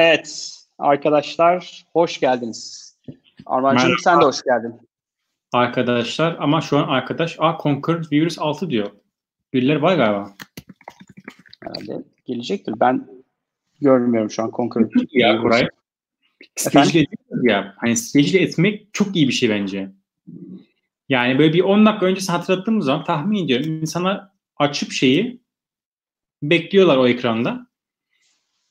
Evet arkadaşlar hoş geldiniz. Armancığım sen de hoş geldin. Arkadaşlar ama şu an arkadaş A Conquer Virus 6 diyor. Birileri var galiba. Herhalde gelecektir. Ben görmüyorum şu an Conquer. ya Koray. Ya. Hani stratejiyle etmek çok iyi bir şey bence. Yani böyle bir 10 dakika öncesi hatırlattığımız zaman tahmin ediyorum insana açıp şeyi bekliyorlar o ekranda.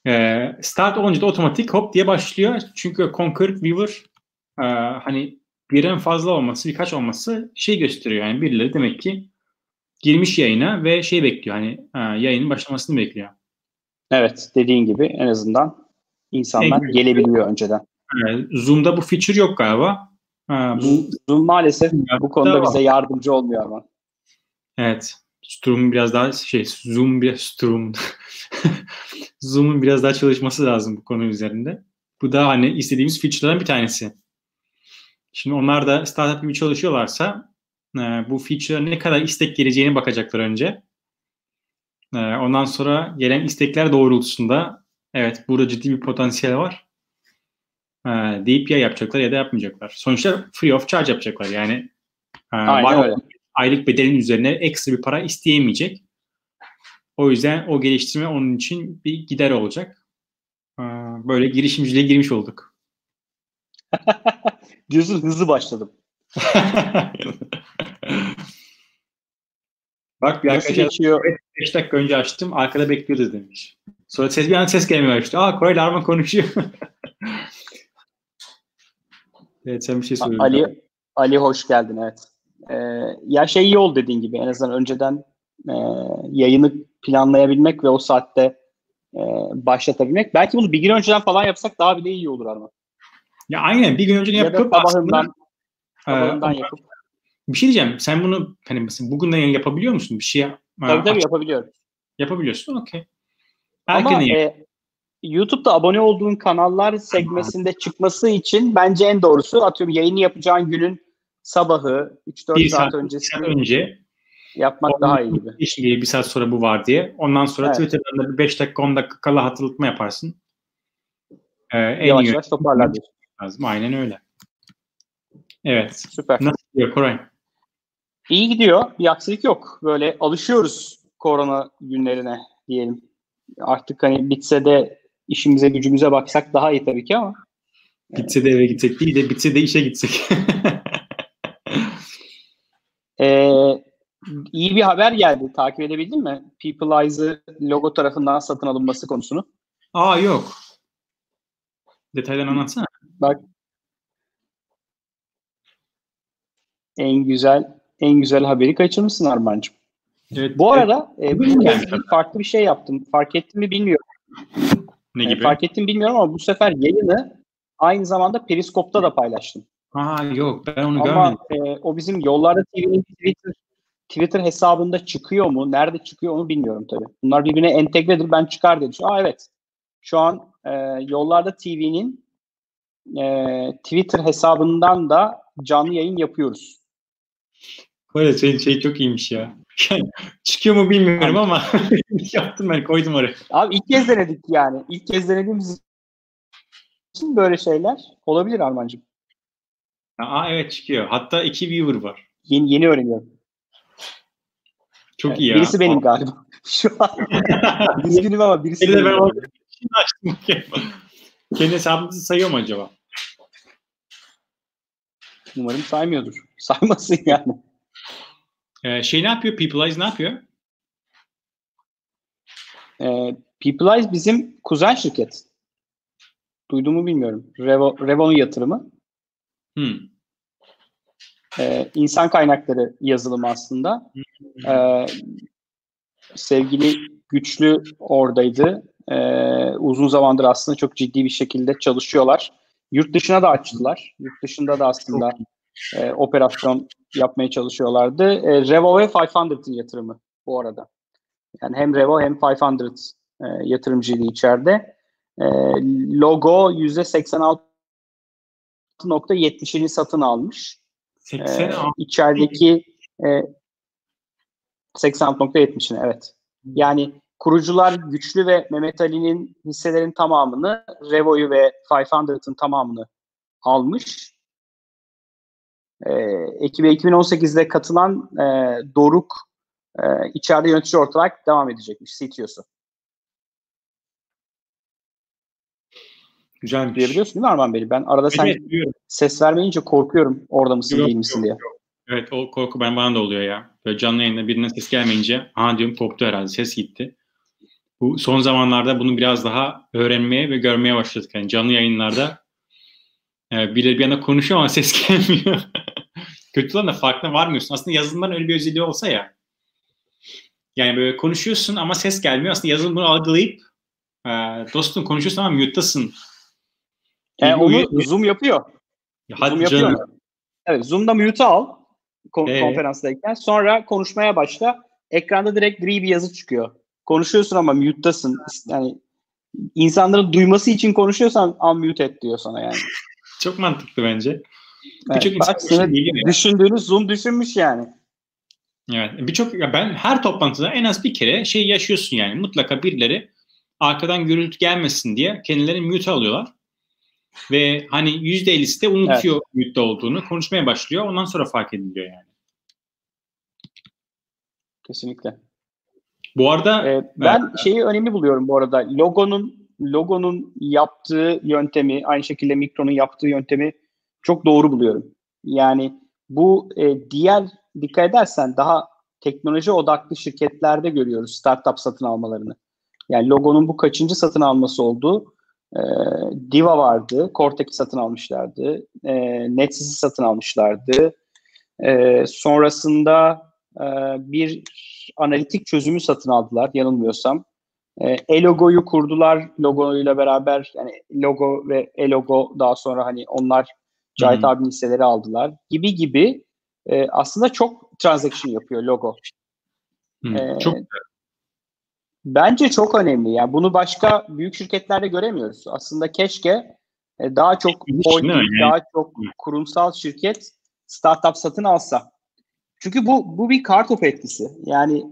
Ee, start olunca da otomatik hop diye başlıyor. Çünkü Conquer Weaver e, hani birden fazla olması, birkaç olması şey gösteriyor. Yani birileri demek ki girmiş yayına ve şey bekliyor. Hani e, yayının başlamasını bekliyor. Evet, dediğin gibi en azından insanlar en gelebiliyor önceden. Evet, Zoom'da bu feature yok galiba. Ha, bu Zoom maalesef bu konuda bize yardımcı olmuyor ama. Evet. Storm biraz daha şey Zoom bir Storm Zoom'un biraz daha çalışması lazım bu konu üzerinde. Bu da hani istediğimiz feature'lardan bir tanesi. Şimdi onlar da startup gibi çalışıyorlarsa e, bu feature'a ne kadar istek geleceğine bakacaklar önce. E, ondan sonra gelen istekler doğrultusunda evet burada ciddi bir potansiyel var e, deyip ya yapacaklar ya da yapmayacaklar. Sonuçta free of charge yapacaklar. Yani e, var öyle. aylık bedelin üzerine ekstra bir para isteyemeyecek. O yüzden o geliştirme onun için bir gider olacak. E, böyle girişimciliğe girmiş olduk. Diyorsun hızlı başladım. Bak bir arkadaş 5 dakika önce açtım arkada bekliyoruz demiş. Sonra ses bir an ses gelmeye başladı. Aa Koray Larman konuşuyor. evet sen bir şey söylüyorsun. Ali, Ali hoş geldin evet. Ee, ya şey iyi oldu dediğin gibi en azından önceden e, yayını planlayabilmek ve o saatte e, başlatabilmek. Belki bunu bir gün önceden falan yapsak daha bile iyi olur Arman. Ya aynen bir gün önce ya yapıp sabahından, sabahından e, yapıp. Bir şey diyeceğim. Sen bunu hani mesela bugünden yapabiliyor musun? Bir şey Tabii tabii yapabiliyorum. Yapabiliyorsun. Okey. Ama e, YouTube'da abone olduğun kanallar segmesinde çıkması için bence en doğrusu atıyorum yayını yapacağın günün sabahı 3-4 saat, saat öncesi saat önce yapmak daha iyi gibi. Şimdi bir saat sonra bu var diye. Ondan sonra evet. Twitter'dan da bir 5 dakika 10 dakika kala hatırlatma yaparsın. Ee, en yavaş yavaş toparlar lazım. Aynen öyle. Evet. Süper. Nasıl gidiyor Koray? İyi gidiyor. Bir aksilik yok. Böyle alışıyoruz korona günlerine diyelim. Artık hani bitse de işimize gücümüze baksak daha iyi tabii ki ama. Bitse de eve gitsek değil de bitse de işe gitsek. ee, iyi bir haber geldi. Takip edebildin mi? Peopleize'ı logo tarafından satın alınması konusunu. Aa yok. Detaylarını anlatsana. Bak. En güzel en güzel haberi kaçırmışsın Armancığım. Evet, bu arada evet. e, bu kez farklı bir şey yaptım. Fark ettim mi bilmiyorum. Ne e, gibi? E, fark ettim bilmiyorum ama bu sefer yayını aynı zamanda Periskop'ta da paylaştım. Ha yok ben onu ama, görmedim. E, o bizim Yollarda TV'nin Twitter Twitter hesabında çıkıyor mu? Nerede çıkıyor onu bilmiyorum tabii. Bunlar birbirine entegredir. Ben çıkar dedim. Aa evet. Şu an e, Yollarda TV'nin e, Twitter hesabından da canlı yayın yapıyoruz. Böyle senin şey çok iyiymiş ya. Çıkıyor mu bilmiyorum ama yaptım ben koydum oraya. Abi ilk kez denedik yani. İlk kez denediğimiz için böyle şeyler olabilir Armancığım. Aa evet çıkıyor. Hatta iki viewer var. Yeni, yeni öğreniyorum. Çok evet, iyi ya. Birisi benim galiba. Şu an. Üzgünüm ama birisi benim. Ben açtım. Kendi hesabınızı sayıyor mu acaba? Umarım saymıyordur. Saymasın yani. Ee, şey ne yapıyor? Peopleize ne yapıyor? Ee, Peopleize bizim kuzen şirket. Duyduğumu bilmiyorum. Revo, Revo'nun yatırımı. Hmm. Ee, insan kaynakları yazılımı aslında. Ee, sevgili Güçlü oradaydı. Ee, uzun zamandır aslında çok ciddi bir şekilde çalışıyorlar. Yurt dışına da açtılar. Yurt dışında da aslında e, operasyon yapmaya çalışıyorlardı. E, Revo ve 500'ın yatırımı bu arada. Yani hem Revo hem 500 e, yatırımcıydı içeride. E, logo %86.70'ini satın almış. 80 e, içerideki e, 86.70'ini evet. Yani kurucular Güçlü ve Mehmet Ali'nin hisselerin tamamını, Revo'yu ve 500'ın tamamını almış. E, ekibe 2018'de katılan e, Doruk e, içeride yönetici olarak devam edecekmiş CTO'su. Güzelmiş. Duyabiliyorsun değil mi Arman Bey? Ben arada sen Evet, duyuyorum. ses vermeyince korkuyorum orada mısın Yok, değil misin yok, diye. Evet o korku ben bana da oluyor ya. Böyle canlı yayında birine ses gelmeyince aha diyorum koptu herhalde ses gitti. Bu son zamanlarda bunu biraz daha öğrenmeye ve görmeye başladık. Yani canlı yayınlarda e, birileri bir yana konuşuyor ama ses gelmiyor. Kötü olan da farkına varmıyorsun. Aslında yazılımların öyle bir özelliği olsa ya. Yani böyle konuşuyorsun ama ses gelmiyor. Aslında yazılım bunu algılayıp e, dostum konuşuyorsun ama mute'tasın. Yani gibi onu Zoom yapıyor. Ya Zoom hadi yapıyor. Evet, Zoom'da mute al kon- Ee? konferanstayken. Sonra konuşmaya başla. Ekranda direkt gri bir yazı çıkıyor. Konuşuyorsun ama mute'tasın. Yani insanların duyması için konuşuyorsan unmute et diyor sana yani. Çok mantıklı bence. Evet, Birçok insan bak, bu işi senin biliyor ya. düşündüğünü Zoom düşünmüş yani. Evet. Birçok ben her toplantıda en az bir kere şey yaşıyorsun yani. Mutlaka birileri arkadan gürültü gelmesin diye kendilerini mute alıyorlar. Ve hani %50'si de unutuyor mute olduğunu. Konuşmaya başlıyor. Ondan sonra fark ediliyor yani. Kesinlikle. Bu arada Ee, ben şeyi önemli buluyorum bu arada. Logonun logonun yaptığı yöntemi, aynı şekilde Mikron'un yaptığı yöntemi çok doğru buluyorum. Yani bu e, diğer dikkat edersen daha teknoloji odaklı şirketlerde görüyoruz startup satın almalarını. Yani logonun bu kaçıncı satın alması oldu? E, Diva vardı, Cortex'i satın almışlardı, e, Netsys'i satın almışlardı. E, sonrasında e, bir analitik çözümü satın aldılar yanılmıyorsam. E, e-logoyu kurdular logoyla beraber yani logo ve e-logo daha sonra hani onlar Cahit abinin hisseleri aldılar gibi gibi e, aslında çok transaction yapıyor logo. hı, Ee, çok Bence çok önemli. Yani bunu başka büyük şirketlerde göremiyoruz. Aslında keşke e, daha çok holding, daha çok kurumsal şirket startup satın alsa. Çünkü bu bu bir kartopu etkisi. Yani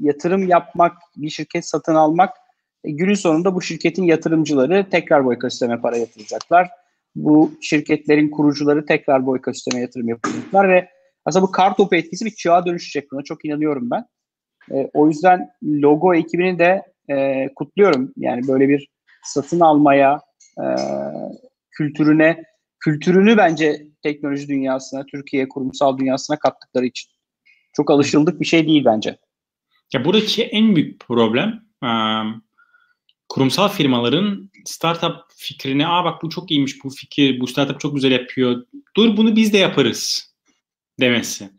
yatırım yapmak, bir şirket satın almak e, günün sonunda bu şirketin yatırımcıları tekrar bu ekosisteme para yatıracaklar. Bu şirketlerin kurucuları tekrar bu ekosisteme yatırım yapacaklar ve aslında bu kartopu etkisi bir çığa dönüşecek. Buna çok inanıyorum ben. E, o yüzden logo ekibini de e, kutluyorum. Yani böyle bir satın almaya, e, kültürüne, kültürünü bence teknoloji dünyasına, Türkiye kurumsal dünyasına kattıkları için. Çok alışıldık bir şey değil bence. Ya buradaki en büyük problem um, kurumsal firmaların startup fikrine aa bak bu çok iyiymiş bu fikir, bu startup çok güzel yapıyor. Dur bunu biz de yaparız demesi.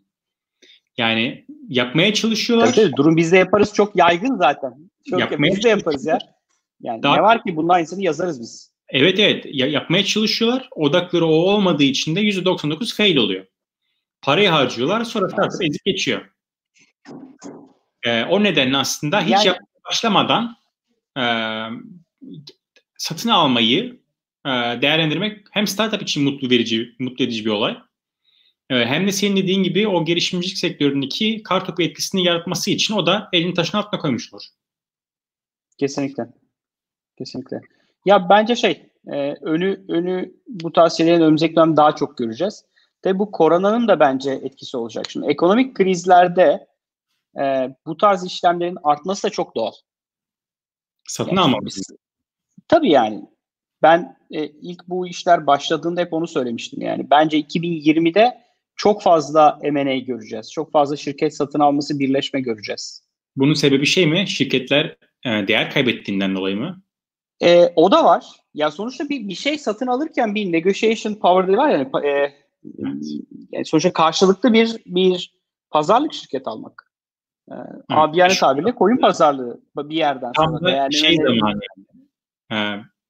Yani yapmaya çalışıyorlar. Tabii, tabii, durum biz de yaparız çok yaygın zaten. Çok Yapmaya biz de yaparız ya. Yani Daha- ne var ki bunun aynısını yazarız biz. Evet evet ya, yapmaya çalışıyorlar. Odakları o olmadığı için de %99 fail oluyor. Parayı harcıyorlar sonra startup ezip geçiyor. Ee, o nedenle aslında hiç Yani- başlamadan e, satın almayı e, değerlendirmek hem startup için mutlu verici, mutlu edici bir olay. E, hem de senin dediğin gibi o girişimcilik sektöründeki kartopu etkisini yaratması için o da elini taşın altına koymuş olur. Kesinlikle. Kesinlikle. Ya bence şey, e, önü önü bu tarz şeylerin önümüzdeki dönem daha çok göreceğiz. Tabi bu koronanın da bence etkisi olacak. Şimdi ekonomik krizlerde e, bu tarz işlemlerin artması da çok doğal. Satın Yani alma. biz- Tabii yani. Ben e, ilk bu işler başladığında hep onu söylemiştim yani. Bence 2020'de çok fazla M&A göreceğiz. Çok fazla şirket satın alması, birleşme göreceğiz. Bunun sebebi şey mi? Şirketler e, değer kaybettiğinden dolayı mı? E, o da var. Ya sonuçta bir, bir şey satın alırken bir negotiation power var yani. E, yani sonuçta karşılıklı bir bir pazarlık şirket almak. E, abi yani tabirle koyun pazarlığı bir yerden Tam sonra. da şey zamanı. E,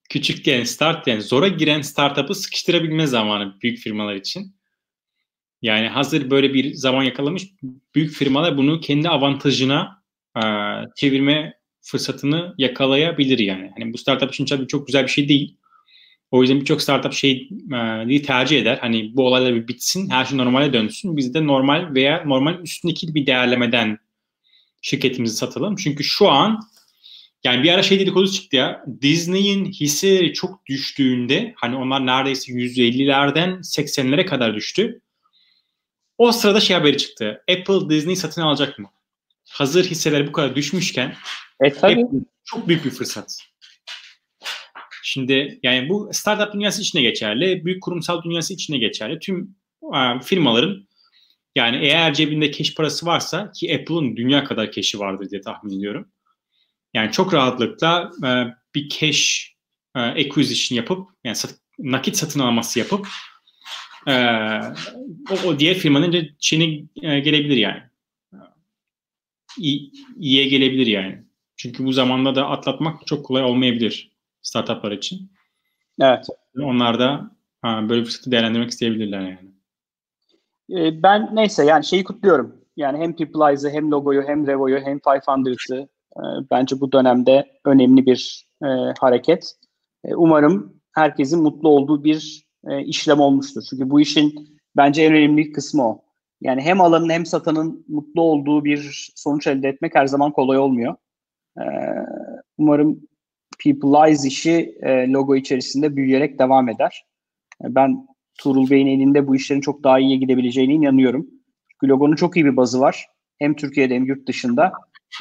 küçükken start yani zora giren startup'ı sıkıştırabilme zamanı büyük firmalar için. Yani hazır böyle bir zaman yakalamış büyük firmalar bunu kendi avantajına e, çevirme fırsatını yakalayabilir yani. Hani bu startup için tabii çok güzel bir şey değil. O yüzden birçok startup şey e, tercih eder. Hani bu olaylar bir bitsin, her şey normale dönsün. Biz de normal veya normal üstündeki bir değerlemeden şirketimizi satalım. Çünkü şu an yani bir ara şey dedikodu çıktı ya. Disney'in hisseleri çok düştüğünde hani onlar neredeyse 150'lerden 80'lere kadar düştü. O sırada şey haberi çıktı. Apple Disney satın alacak mı? Hazır hisseler bu kadar düşmüşken e, tabii. Apple çok büyük bir fırsat. Şimdi yani bu startup dünyası içine geçerli, büyük kurumsal dünyası içine geçerli. Tüm e, firmaların yani eğer cebinde cash parası varsa ki Apple'ın dünya kadar cash'i vardır diye tahmin ediyorum. Yani çok rahatlıkla e, bir cash e, acquisition yapıp yani sat, nakit satın alması yapıp o, o diğer firmanın şeyine e, gelebilir yani. İyi, iyiye gelebilir yani. Çünkü bu zamanda da atlatmak çok kolay olmayabilir startuplar için. Evet. Onlar da ha, böyle fırsatı değerlendirmek isteyebilirler yani. Ee, ben neyse yani şeyi kutluyorum. Yani hem Peopleize'ı hem logoyu hem Revo'yu hem 500'ı e, bence bu dönemde önemli bir e, hareket. E, umarım herkesin mutlu olduğu bir e, işlem olmuştur. Çünkü bu işin bence en önemli kısmı o. Yani hem alanın hem satanın mutlu olduğu bir sonuç elde etmek her zaman kolay olmuyor. E, umarım Peopleize işi e, logo içerisinde büyüyerek devam eder. E, ben Tuğrul Bey'in elinde bu işlerin çok daha iyiye gidebileceğine inanıyorum. Çünkü logonun çok iyi bir bazı var. Hem Türkiye'de hem yurt dışında.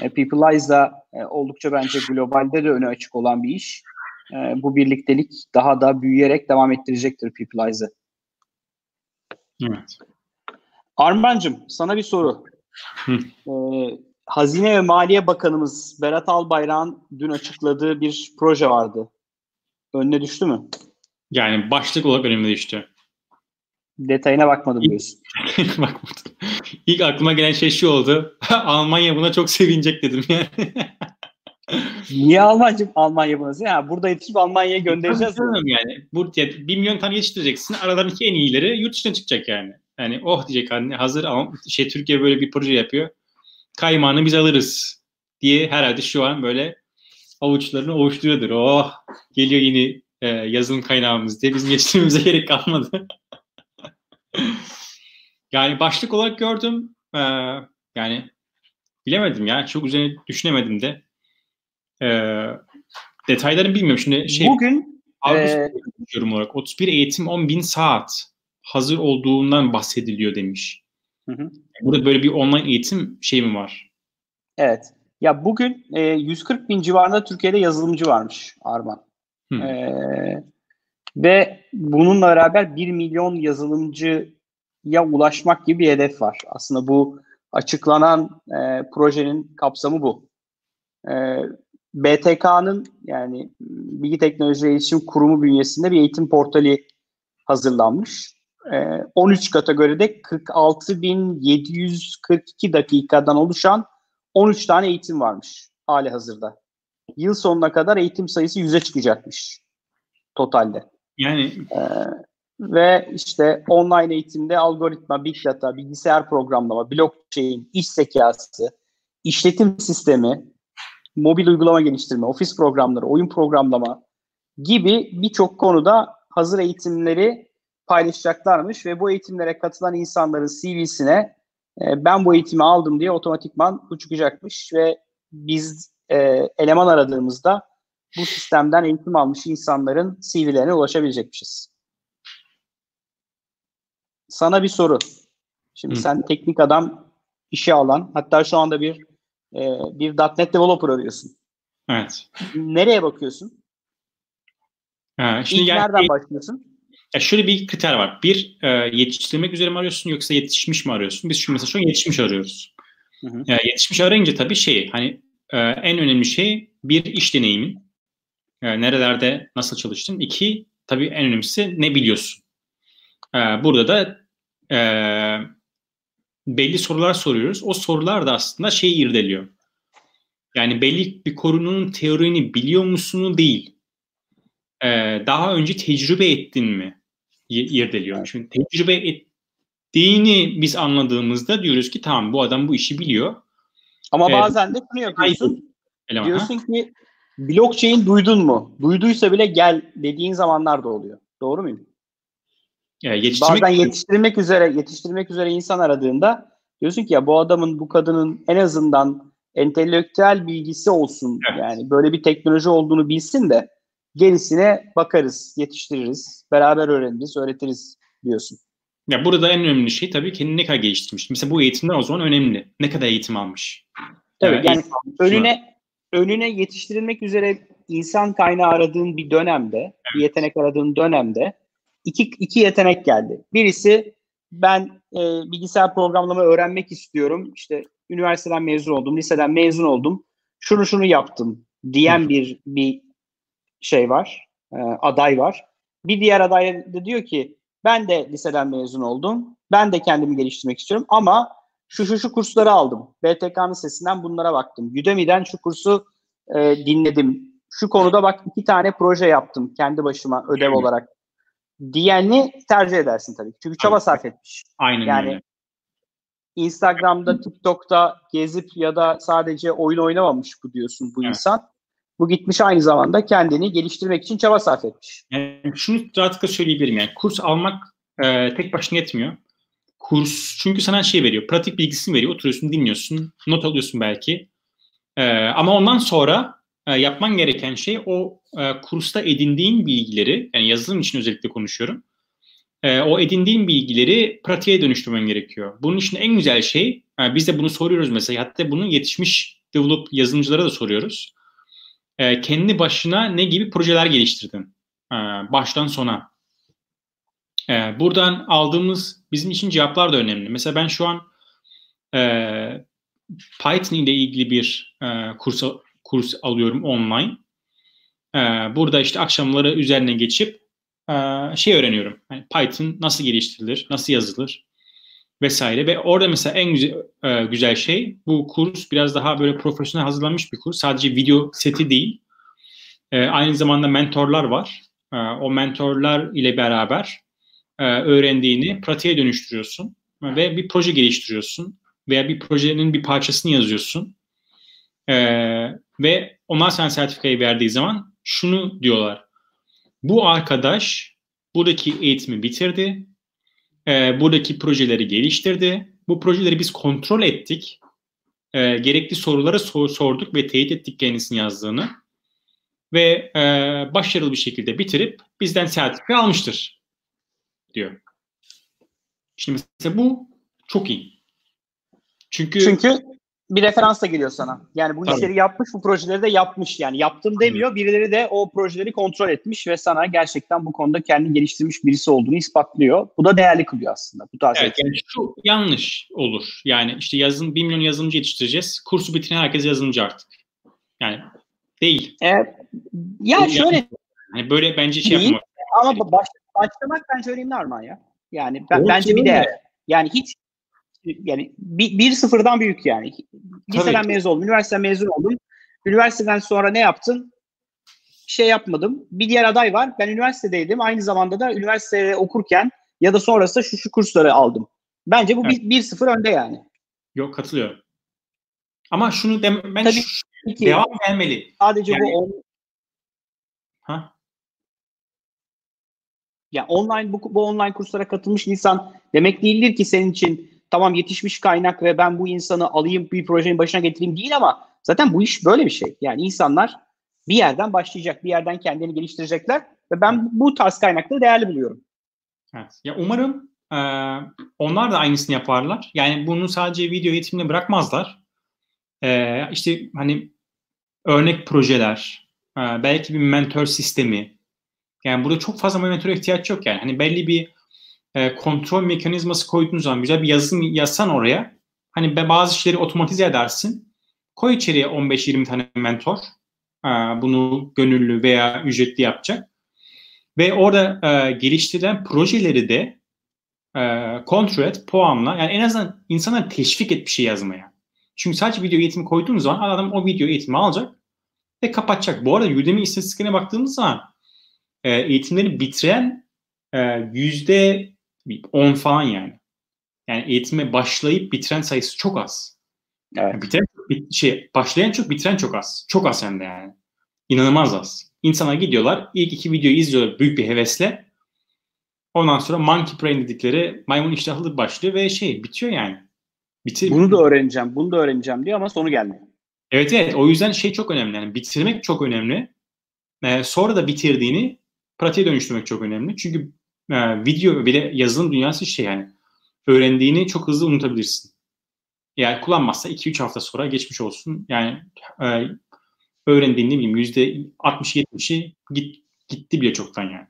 E, Peopleize da e, oldukça bence globalde de öne açık olan bir iş. E, bu birliktelik daha da büyüyerek devam ettirecektir Peopleize'ı. Evet. Armancığım sana bir soru. Ee, Hazine ve Maliye Bakanımız Berat Albayrak'ın dün açıkladığı bir proje vardı. Önüne düştü mü? Yani başlık olarak önüme düştü. Detayına bakmadım diyorsun. bakmadım. İlk aklıma gelen şey şu oldu. Almanya buna çok sevinecek dedim yani. Niye Almanya, Almanya buna? Ya burada yetişip Almanya'ya göndereceğiz. yani. Bu, yani bir milyon tane yetiştireceksin. Aralarındaki en iyileri yurt dışına çıkacak yani. Yani oh diyecek hani hazır şey Türkiye böyle bir proje yapıyor. Kaymağını biz alırız diye herhalde şu an böyle avuçlarını ovuşturuyordur. Oh geliyor yeni e, yazılım kaynağımız diye bizim yetiştirmemize gerek kalmadı. yani başlık olarak gördüm. E, yani bilemedim ya. Çok üzerine düşünemedim de. E, detaylarını bilmiyorum. Şimdi şey, Bugün e... yorum olarak 31 eğitim 10 bin saat hazır olduğundan bahsediliyor demiş. Hı hı. Burada böyle bir online eğitim şey mi var? Evet. Ya bugün e, 140 bin civarında Türkiye'de yazılımcı varmış Arman. E, ve bununla beraber 1 milyon yazılımcıya ulaşmak gibi bir hedef var. Aslında bu açıklanan e, projenin kapsamı bu. E, BTK'nın yani Bilgi Teknoloji İletişim Kurumu bünyesinde bir eğitim portali hazırlanmış. E, 13 kategoride 46.742 dakikadan oluşan 13 tane eğitim varmış hali hazırda. Yıl sonuna kadar eğitim sayısı 100'e çıkacakmış totalde. Yani ee, ve işte online eğitimde algoritma, big data, bilgisayar programlama, blockchain, iş zekası, işletim sistemi, mobil uygulama geliştirme, ofis programları, oyun programlama gibi birçok konuda hazır eğitimleri paylaşacaklarmış ve bu eğitimlere katılan insanların CV'sine e, ben bu eğitimi aldım diye otomatikman bu çıkacakmış ve biz e, eleman aradığımızda bu sistemden eğitim almış insanların CV'lerine ulaşabilecekmişiz. Sana bir soru. Şimdi Hı. sen teknik adam işe alan, hatta şu anda bir e, bir .NET developer arıyorsun. Evet. Nereye bakıyorsun? Ha, şimdi İlk yani, nereden başlıyorsun? Ya şöyle bir kriter var. Bir, e, yetiştirmek üzere mi arıyorsun yoksa yetişmiş mi arıyorsun? Biz şu mesela şu an yetişmiş arıyoruz. Hı hı. Yani yetişmiş arayınca tabii şey hani e, en önemli şey bir iş deneyimin. E, nerelerde nasıl çalıştın? İki, tabii en önemlisi ne biliyorsun? E, burada da e, belli sorular soruyoruz. O sorular da aslında şey irdeliyor. Yani belli bir konunun teorini biliyor musun değil e, daha önce tecrübe ettin mi irdeliyor. Şimdi tecrübe ettiğini biz anladığımızda diyoruz ki tamam bu adam bu işi biliyor. Ama ee, bazen de şunu yapıyorsun. Eleman, diyorsun ha? ki blockchain duydun mu? Duyduysa bile gel dediğin zamanlar da oluyor. Doğru muyum? Yetiştirmek Bazen yetiştirmek üzere yetiştirmek üzere insan aradığında diyorsun ki ya bu adamın bu kadının en azından entelektüel bilgisi olsun. Evet. Yani böyle bir teknoloji olduğunu bilsin de gerisine bakarız, yetiştiririz, beraber öğreniriz, öğretiriz diyorsun. Ya burada en önemli şey tabii kendini ne kadar geliştirmiş. Mesela bu eğitimler o zaman önemli. Ne kadar eğitim almış. Tabii yani, yani önüne önüne yetiştirilmek üzere insan kaynağı aradığın bir dönemde, evet. bir yetenek aradığın dönemde iki, iki yetenek geldi. Birisi ben e, bilgisayar programlama öğrenmek istiyorum. İşte üniversiteden mezun oldum, liseden mezun oldum. Şunu şunu yaptım diyen bir bir şey var, e, aday var. Bir diğer aday da diyor ki ben de liseden mezun oldum. Ben de kendimi geliştirmek istiyorum ama şu şu şu kursları aldım. BTK'nın sesinden bunlara baktım. Udemy'den şu kursu e, dinledim. Şu konuda bak iki tane proje yaptım kendi başıma ödev olarak. Diyenli tercih edersin tabii. Çünkü çaba sarf etmiş. Aynen yani, öyle. Instagram'da, TikTok'ta gezip ya da sadece oyun oynamamış bu diyorsun bu evet. insan. Bu gitmiş aynı zamanda kendini geliştirmek için çaba sarf etmiş. Yani şunu rahatlıkla söyleyebilirim yani kurs almak e, tek başına yetmiyor. Kurs çünkü sana şey veriyor, pratik bilgisini veriyor. Oturuyorsun, dinliyorsun, not alıyorsun belki. E, ama ondan sonra e, yapman gereken şey o e, kursta edindiğin bilgileri, yani yazılım için özellikle konuşuyorum. E, o edindiğin bilgileri pratiğe dönüştürmen gerekiyor. Bunun için en güzel şey, e, biz de bunu soruyoruz mesela, hatta bunu yetişmiş develop yazılımcılara da soruyoruz e, kendi başına ne gibi projeler geliştirdin? E, baştan sona. E, buradan aldığımız bizim için cevaplar da önemli. Mesela ben şu an e, Python ile ilgili bir e, kurs kurs alıyorum online. E, burada işte akşamları üzerine geçip e, şey öğreniyorum. Yani Python nasıl geliştirilir, nasıl yazılır, vesaire ve orada mesela en güzel, e, güzel şey bu kurs biraz daha böyle profesyonel hazırlanmış bir kurs. Sadece video seti değil. E, aynı zamanda mentorlar var. E, o mentorlar ile beraber e, öğrendiğini pratiğe dönüştürüyorsun ve bir proje geliştiriyorsun veya bir projenin bir parçasını yazıyorsun. E, ve onlar sana sertifikayı verdiği zaman şunu diyorlar. Bu arkadaş buradaki eğitimi bitirdi e, buradaki projeleri geliştirdi. Bu projeleri biz kontrol ettik. E, gerekli soruları sor, sorduk ve teyit ettik kendisinin yazdığını. Ve e, başarılı bir şekilde bitirip bizden sertifika almıştır diyor. Şimdi mesela bu çok iyi. Çünkü Çünkü bir referans da geliyor sana. Yani bu Tabii. işleri yapmış, bu projeleri de yapmış. Yani yaptım demiyor. Birileri de o projeleri kontrol etmiş ve sana gerçekten bu konuda kendi geliştirmiş birisi olduğunu ispatlıyor. Bu da değerli kılıyor aslında. Bu tarz evet, yani şu yanlış olur. Yani işte yazın 1 milyon yazılımcı yetiştireceğiz. Kursu bitiren herkes yazılımcı artık. Yani değil. Evet. Ya yani, şöyle. Yani böyle bence şey değil, yapmak. Ama baş, başlamak bence önemli Arman ya. Yani ben, bence bir değer. Yani hiç yani bir, bir sıfırdan büyük yani. Liseden mezun oldum, üniversiteden mezun oldum. Üniversiteden sonra ne yaptın? Bir şey yapmadım. Bir diğer aday var. Ben üniversitedeydim. Aynı zamanda da üniversitede okurken ya da sonrasında şu şu kursları aldım. Bence bu evet. bir, bir sıfır önde yani. Yok katılıyorum. Ama şunu dem ben Tabii şu, ki, devam gelmeli. Sadece yani, bu on... Ha? Ya online bu, bu online kurslara katılmış insan demek değildir ki senin için tamam yetişmiş kaynak ve ben bu insanı alayım bir projenin başına getireyim değil ama zaten bu iş böyle bir şey. Yani insanlar bir yerden başlayacak, bir yerden kendini geliştirecekler ve ben bu tarz kaynakları değerli buluyorum. Evet. Ya umarım e, onlar da aynısını yaparlar. Yani bunu sadece video eğitimine bırakmazlar. E, işte hani örnek projeler, e, belki bir mentor sistemi. Yani burada çok fazla mentor ihtiyaç yok yani. Hani belli bir e, kontrol mekanizması koyduğun zaman güzel bir yazılım yazsan oraya hani bazı işleri otomatize edersin. Koy içeriye 15-20 tane mentor. E, bunu gönüllü veya ücretli yapacak. Ve orada e, geliştirilen projeleri de e, kontrol et, puanla. Yani en azından insanları teşvik et bir şey yazmaya. Çünkü sadece video eğitimi koyduğun zaman adam o video eğitimi alacak ve kapatacak. Bu arada Udemy istatistiklerine baktığımız zaman e, eğitimleri bitiren e, yüzde 10 falan yani. Yani eğitime başlayıp bitiren sayısı çok az. Evet. Yani bitiren, şey, başlayan çok, bitiren çok az. Çok az hem de yani. İnanılmaz az. İnsana gidiyorlar, ilk iki videoyu izliyorlar büyük bir hevesle. Ondan sonra monkey brain dedikleri maymun iştahlı başlıyor ve şey bitiyor yani. Bitir. Bunu da öğreneceğim, bunu da öğreneceğim diyor ama sonu gelmiyor. Evet evet o yüzden şey çok önemli. Yani bitirmek çok önemli. Ee, sonra da bitirdiğini pratiğe dönüştürmek çok önemli. Çünkü e, video bile yazılım dünyası şey yani öğrendiğini çok hızlı unutabilirsin. Yani kullanmazsa 2-3 hafta sonra geçmiş olsun. Yani e, öğrendiğin ne bileyim %60-70'i git, gitti bile çoktan yani.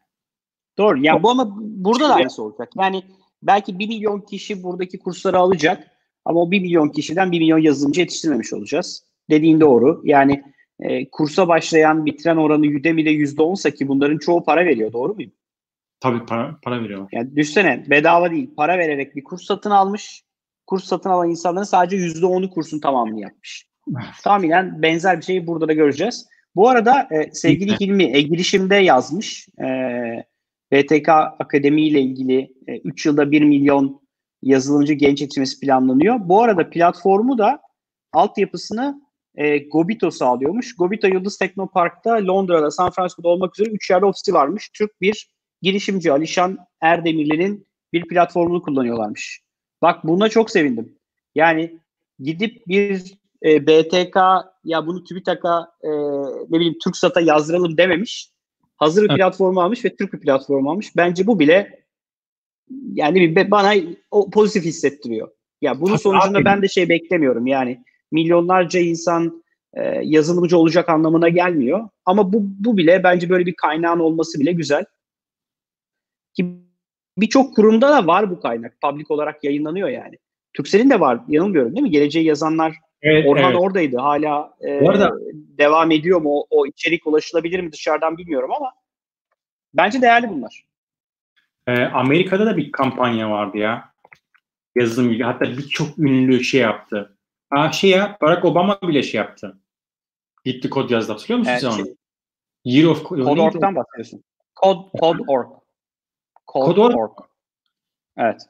Doğru. Yani bu ama burada da aynısı olacak. Yani belki 1 milyon kişi buradaki kursları alacak ama o 1 milyon kişiden 1 milyon yazılımcı yetiştirmemiş olacağız. Dediğin doğru. Yani e, kursa başlayan, bitiren oranı Udemy'de %10'sa ki bunların çoğu para veriyor. Doğru muyum? Tabii para, para veriyorlar. Yani düşsene bedava değil. Para vererek bir kurs satın almış. Kurs satın alan insanların sadece %10'u kursun tamamını yapmış. Tahminen benzer bir şeyi burada da göreceğiz. Bu arada e, sevgili Hilmi e, girişimde yazmış. E, BTK Akademi ile ilgili 3 e, yılda 1 milyon yazılımcı genç yetişmesi planlanıyor. Bu arada platformu da altyapısını e, Gobito sağlıyormuş. Gobito Yıldız Teknopark'ta Londra'da, San Francisco'da olmak üzere 3 yerde ofisi varmış. Türk bir girişimci Alişan Erdemirli'nin bir platformunu kullanıyorlarmış. Bak buna çok sevindim. Yani gidip bir e, BTK ya bunu TÜBİTAK'a e, ne bileyim TürkSat'a yazdıralım dememiş. Hazır bir evet. platform almış ve Türk bir platform almış. Bence bu bile yani bana o pozitif hissettiriyor. Ya bunun sonucunda ben de şey beklemiyorum. Yani milyonlarca insan e, yazılımcı olacak anlamına gelmiyor. Ama bu, bu bile bence böyle bir kaynağın olması bile güzel. Ki birçok kurumda da var bu kaynak. Public olarak yayınlanıyor yani. Türksel'in de var. Yanılmıyorum değil mi? Geleceği yazanlar evet, Orhan evet. oradaydı. Hala e, arada, devam ediyor mu? O, o içerik ulaşılabilir mi dışarıdan bilmiyorum ama bence değerli bunlar. E, Amerika'da da bir kampanya vardı ya. Yazılım ilgili. Hatta birçok ünlü şey yaptı. Ha, şey ya Barack Obama bile şey yaptı. Gitti kod yazdı. Hatırlıyor musun evet, onu? Şey, Year of Code.org'dan bahsediyorsun. Code, Code.org. Code.org. Evet.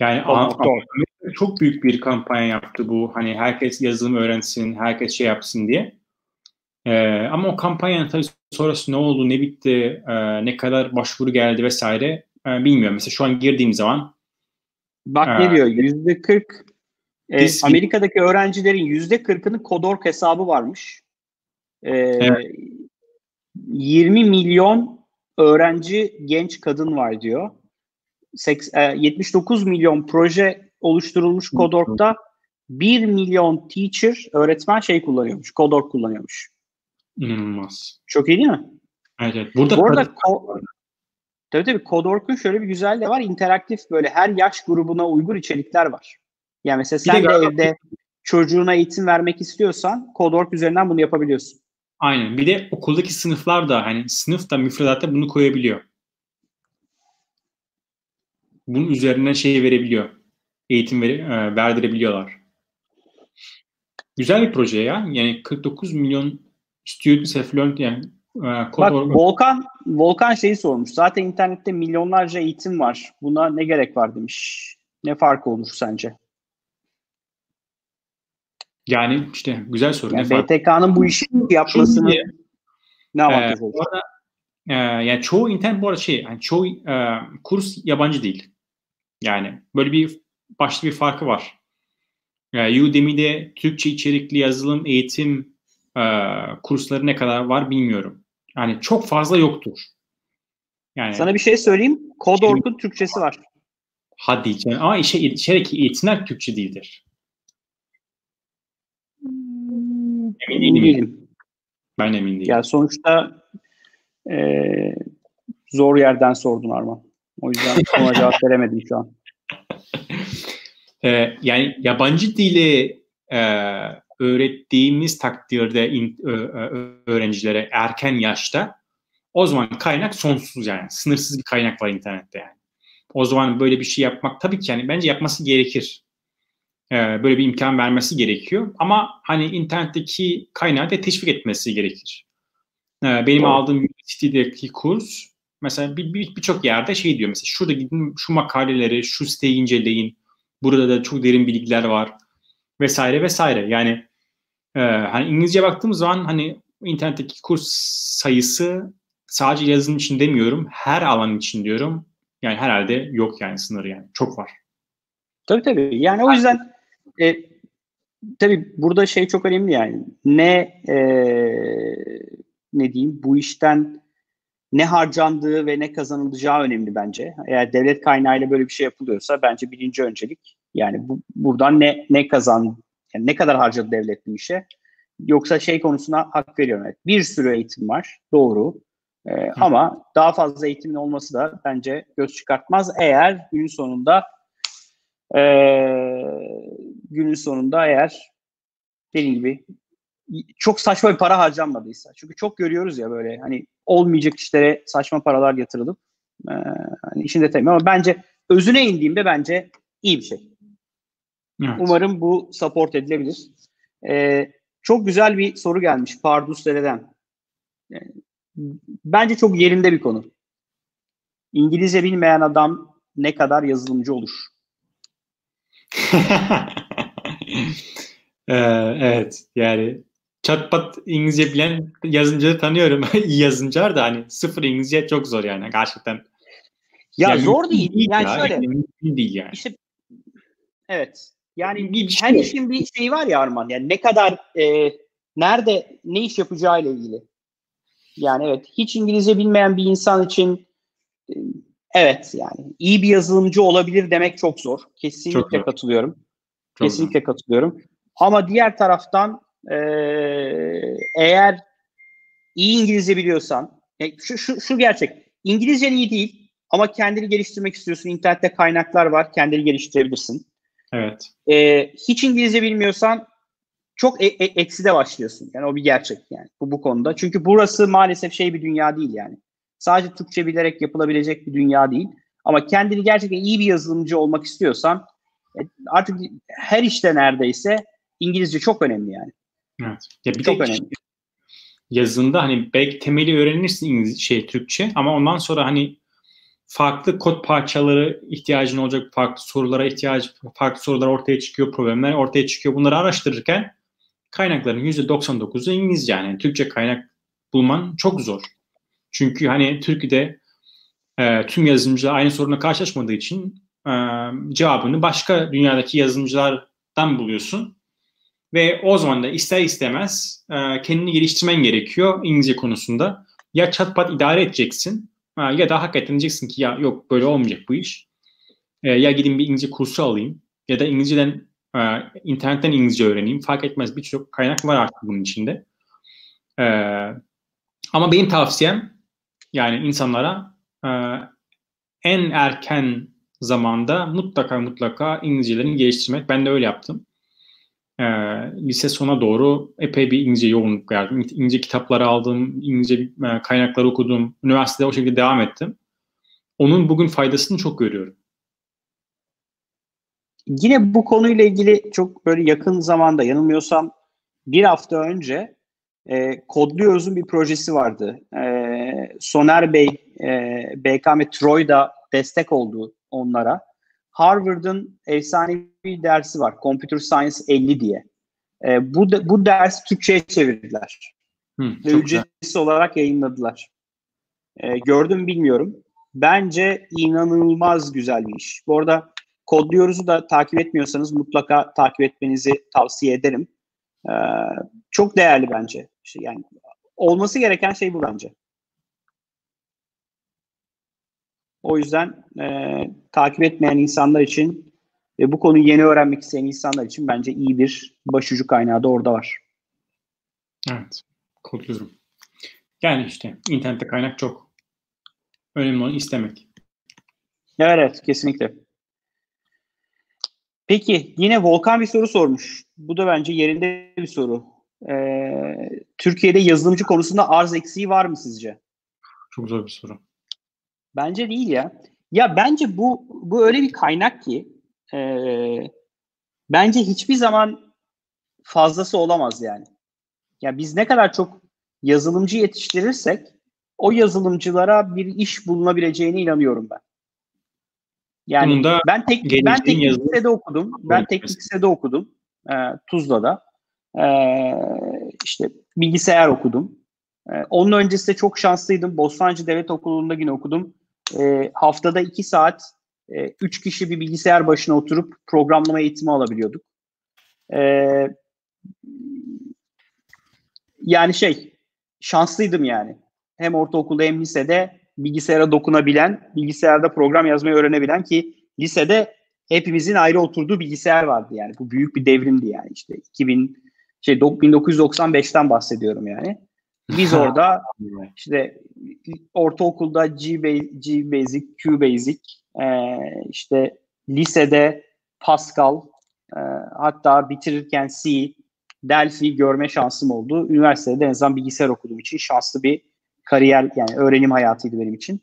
Yani çok büyük bir kampanya yaptı bu. Hani herkes yazılım öğrensin, herkes şey yapsın diye. Ee, ama o kampanyanın tabii sonrası ne oldu, ne bitti, e, ne kadar başvuru geldi vesaire e, bilmiyorum. Mesela şu an girdiğim zaman Bak e, ne diyor? Yüzde kırk e, Amerika'daki öğrencilerin yüzde kırkının Kodork hesabı varmış. E, evet. 20 milyon öğrenci genç kadın var diyor. 79 milyon proje oluşturulmuş Kodork'ta 1 milyon teacher, öğretmen şey kullanıyormuş. Kodork kullanıyormuş. İnanılmaz. Çok iyi değil mi? Evet, evet. Burada Bu arada ko- tabii tabii Kodork'un şöyle bir güzelliği de var. İnteraktif böyle her yaş grubuna uygun içerikler var. Yani mesela sen de, de evde çocuğuna eğitim vermek istiyorsan Kodork üzerinden bunu yapabiliyorsun. Aynen. Bir de okuldaki sınıflar da hani sınıf da müfredatta bunu koyabiliyor. Bunun üzerinden şey verebiliyor. Eğitim ver, e, verdirebiliyorlar. Güzel bir proje ya. Yani 49 milyon student affluent yani e, Bak Volkan Volkan şeyi sormuş. Zaten internette milyonlarca eğitim var. Buna ne gerek var demiş. Ne farkı olur sence? Yani işte güzel soru. Yani BTK'nın bu işi yapmasını Şimdi, ne avantajı e, olur? e, yani çoğu internet bu arada şey, yani çoğu e, kurs yabancı değil. Yani böyle bir başlı bir farkı var. Yani Udemy'de Türkçe içerikli yazılım eğitim e, kursları ne kadar var bilmiyorum. Yani çok fazla yoktur. Yani Sana bir şey söyleyeyim. Kodork'un şey, Türkçesi var. Hadi canım. Ama işe, içerik eğitimler Türkçe değildir. Emin değilim. Ben emin değilim. Ya sonuçta e, zor yerden sordun Arman. O yüzden ona cevap veremedim şu an. Ee, yani yabancı dili e, öğrettiğimiz takdirde in, ö, ö, öğrencilere erken yaşta o zaman kaynak sonsuz yani. Sınırsız bir kaynak var internette yani. O zaman böyle bir şey yapmak tabii ki yani bence yapması gerekir. Ee, böyle bir imkan vermesi gerekiyor. Ama hani internetteki kaynağı da teşvik etmesi gerekir. Ee, benim Doğru. aldığım University'deki kurs mesela birçok bir, bir yerde şey diyor mesela şurada gidin şu makaleleri, şu siteyi inceleyin. Burada da çok derin bilgiler var vesaire vesaire. Yani e, hani İngilizce baktığımız zaman hani internetteki kurs sayısı sadece yazılım için demiyorum. Her alan için diyorum. Yani herhalde yok yani sınırı yani. Çok var. Tabii tabii. Yani o yüzden e, tabii burada şey çok önemli yani. Ne e, ne diyeyim bu işten ne harcandığı ve ne kazanılacağı önemli bence. Eğer devlet kaynağıyla böyle bir şey yapılıyorsa bence birinci öncelik yani bu, buradan ne ne kazan yani ne kadar harcadı devlet bu işe yoksa şey konusuna hak veriyorum. Evet, bir sürü eğitim var doğru ee, ama daha fazla eğitimin olması da bence göz çıkartmaz eğer günün sonunda e, günün sonunda eğer dediğim gibi çok saçma bir para harcanmadıysa. Çünkü çok görüyoruz ya böyle hani olmayacak işlere saçma paralar yatırılıp e, hani işin detayı ama bence özüne indiğimde bence iyi bir şey. Evet. Umarım bu support edilebilir. E, çok güzel bir soru gelmiş Pardus Dere'den. E, bence çok yerinde bir konu. İngilizce bilmeyen adam ne kadar yazılımcı olur? ee, evet yani çatpat İngilizce bilen yazımcıları tanıyorum. İyi yazımcılar da hani sıfır İngilizce çok zor yani gerçekten. Ya yani zor değil. değil. Yani ya, şöyle. değil yani. İşte, evet. Yani bir şey. her işin bir şeyi var ya Arman. Yani ne kadar e, nerede ne iş yapacağı ile ilgili. Yani evet hiç İngilizce bilmeyen bir insan için e, evet yani iyi bir yazılımcı olabilir demek çok zor. Kesinlikle çok zor. katılıyorum. Çok Kesinlikle katılıyorum. Ama diğer taraftan e, eğer iyi İngilizce biliyorsan şu, şu, şu gerçek İngilizcen iyi değil ama kendini geliştirmek istiyorsun. İnternette kaynaklar var. Kendini geliştirebilirsin. Evet. E, hiç İngilizce bilmiyorsan çok e, e, ekside başlıyorsun. Yani o bir gerçek yani bu, bu konuda. Çünkü burası maalesef şey bir dünya değil yani. Sadece Türkçe bilerek yapılabilecek bir dünya değil. Ama kendini gerçekten iyi bir yazılımcı olmak istiyorsan e, artık her işte neredeyse İngilizce çok önemli yani. Evet. Ya bir çok önemli. Yazında hani belki temeli öğrenirsin İngilizce, şey Türkçe ama ondan sonra hani farklı kod parçaları ihtiyacın olacak, farklı sorulara ihtiyaç, farklı sorular ortaya çıkıyor, problemler ortaya çıkıyor. Bunları araştırırken kaynakların %99'u İngilizce yani. Türkçe kaynak bulman çok zor. Çünkü hani Türkiye'de e, tüm yazılımcılar aynı sorunla karşılaşmadığı için e, cevabını başka dünyadaki yazılımcılardan buluyorsun. Ve o zaman da ister istemez e, kendini geliştirmen gerekiyor İngilizce konusunda. Ya chatbot idare edeceksin e, ya da hakikaten diyeceksin ki ya yok böyle olmayacak bu iş. E, ya gidin bir İngilizce kursu alayım ya da İngilizceden e, internetten İngilizce öğreneyim. Fark etmez birçok kaynak var artık bunun içinde. E, ama benim tavsiyem yani insanlara e, en erken zamanda mutlaka mutlaka İngilizcelerini geliştirmek. Ben de öyle yaptım. E, lise sona doğru epey bir İngilizce yoğunluk verdim. İngilizce kitapları aldım, İngilizce e, kaynaklar okudum. Üniversitede o şekilde devam ettim. Onun bugün faydasını çok görüyorum. Yine bu konuyla ilgili çok böyle yakın zamanda yanılmıyorsam bir hafta önce e, Kodluyoruz'un bir projesi vardı. E, Soner Bey, e, BKM Troy'da destek oldu onlara. Harvard'ın efsanevi dersi var. Computer Science 50 diye. E, bu, bu ders Türkçe'ye çevirdiler. Hı, Ve ücretsiz olarak yayınladılar. E, gördüm bilmiyorum. Bence inanılmaz güzel bir iş. Bu arada Kodluyoruz'u da takip etmiyorsanız mutlaka takip etmenizi tavsiye ederim. Ee, çok değerli bence. İşte yani olması gereken şey bu bence. O yüzden e, takip etmeyen insanlar için ve bu konuyu yeni öğrenmek isteyen insanlar için bence iyi bir başucu kaynağı da orada var. Evet, kodluyorum. Yani işte internette kaynak çok. Önemli olan istemek. Evet, kesinlikle. Peki yine Volkan bir soru sormuş. Bu da bence yerinde bir soru. Ee, Türkiye'de yazılımcı konusunda arz eksiği var mı sizce? Çok zor bir soru. Bence değil ya. Ya bence bu bu öyle bir kaynak ki e, bence hiçbir zaman fazlası olamaz yani. Ya biz ne kadar çok yazılımcı yetiştirirsek o yazılımcılara bir iş bulunabileceğine inanıyorum ben. Yani Bunun ben tek ben teknik yazılı... lisede okudum. Ben teknik lisede okudum. E, Tuzla'da. E, işte bilgisayar okudum. E, onun öncesinde çok şanslıydım. Bostancı Devlet Okulu'nda yine okudum. E, haftada iki saat e, üç kişi bir bilgisayar başına oturup programlama eğitimi alabiliyorduk. e, yani şey şanslıydım yani. Hem ortaokulda hem lisede bilgisayara dokunabilen, bilgisayarda program yazmayı öğrenebilen ki lisede hepimizin ayrı oturduğu bilgisayar vardı yani. Bu büyük bir devrimdi yani işte 2000 şey 1995'ten bahsediyorum yani. Biz orada işte ortaokulda G, G Basic, Q Basic, e, işte lisede Pascal, e, hatta bitirirken C, Delphi görme şansım oldu. Üniversitede en azından bilgisayar okuduğum için şanslı bir kariyer yani öğrenim hayatıydı benim için.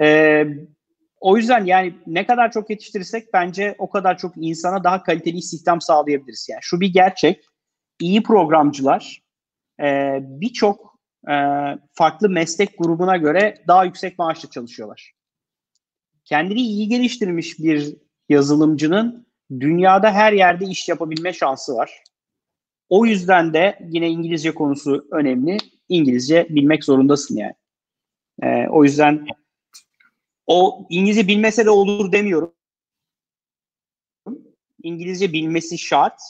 E, o yüzden yani ne kadar çok yetiştirirsek bence o kadar çok insana daha kaliteli istihdam sağlayabiliriz. Yani şu bir gerçek. İyi programcılar e, birçok e, farklı meslek grubuna göre daha yüksek maaşla çalışıyorlar. Kendini iyi geliştirmiş bir yazılımcının dünyada her yerde iş yapabilme şansı var. O yüzden de yine İngilizce konusu önemli. İngilizce bilmek zorundasın yani. E, o yüzden o İngilizce bilmese de olur demiyorum. İngilizce bilmesi şart.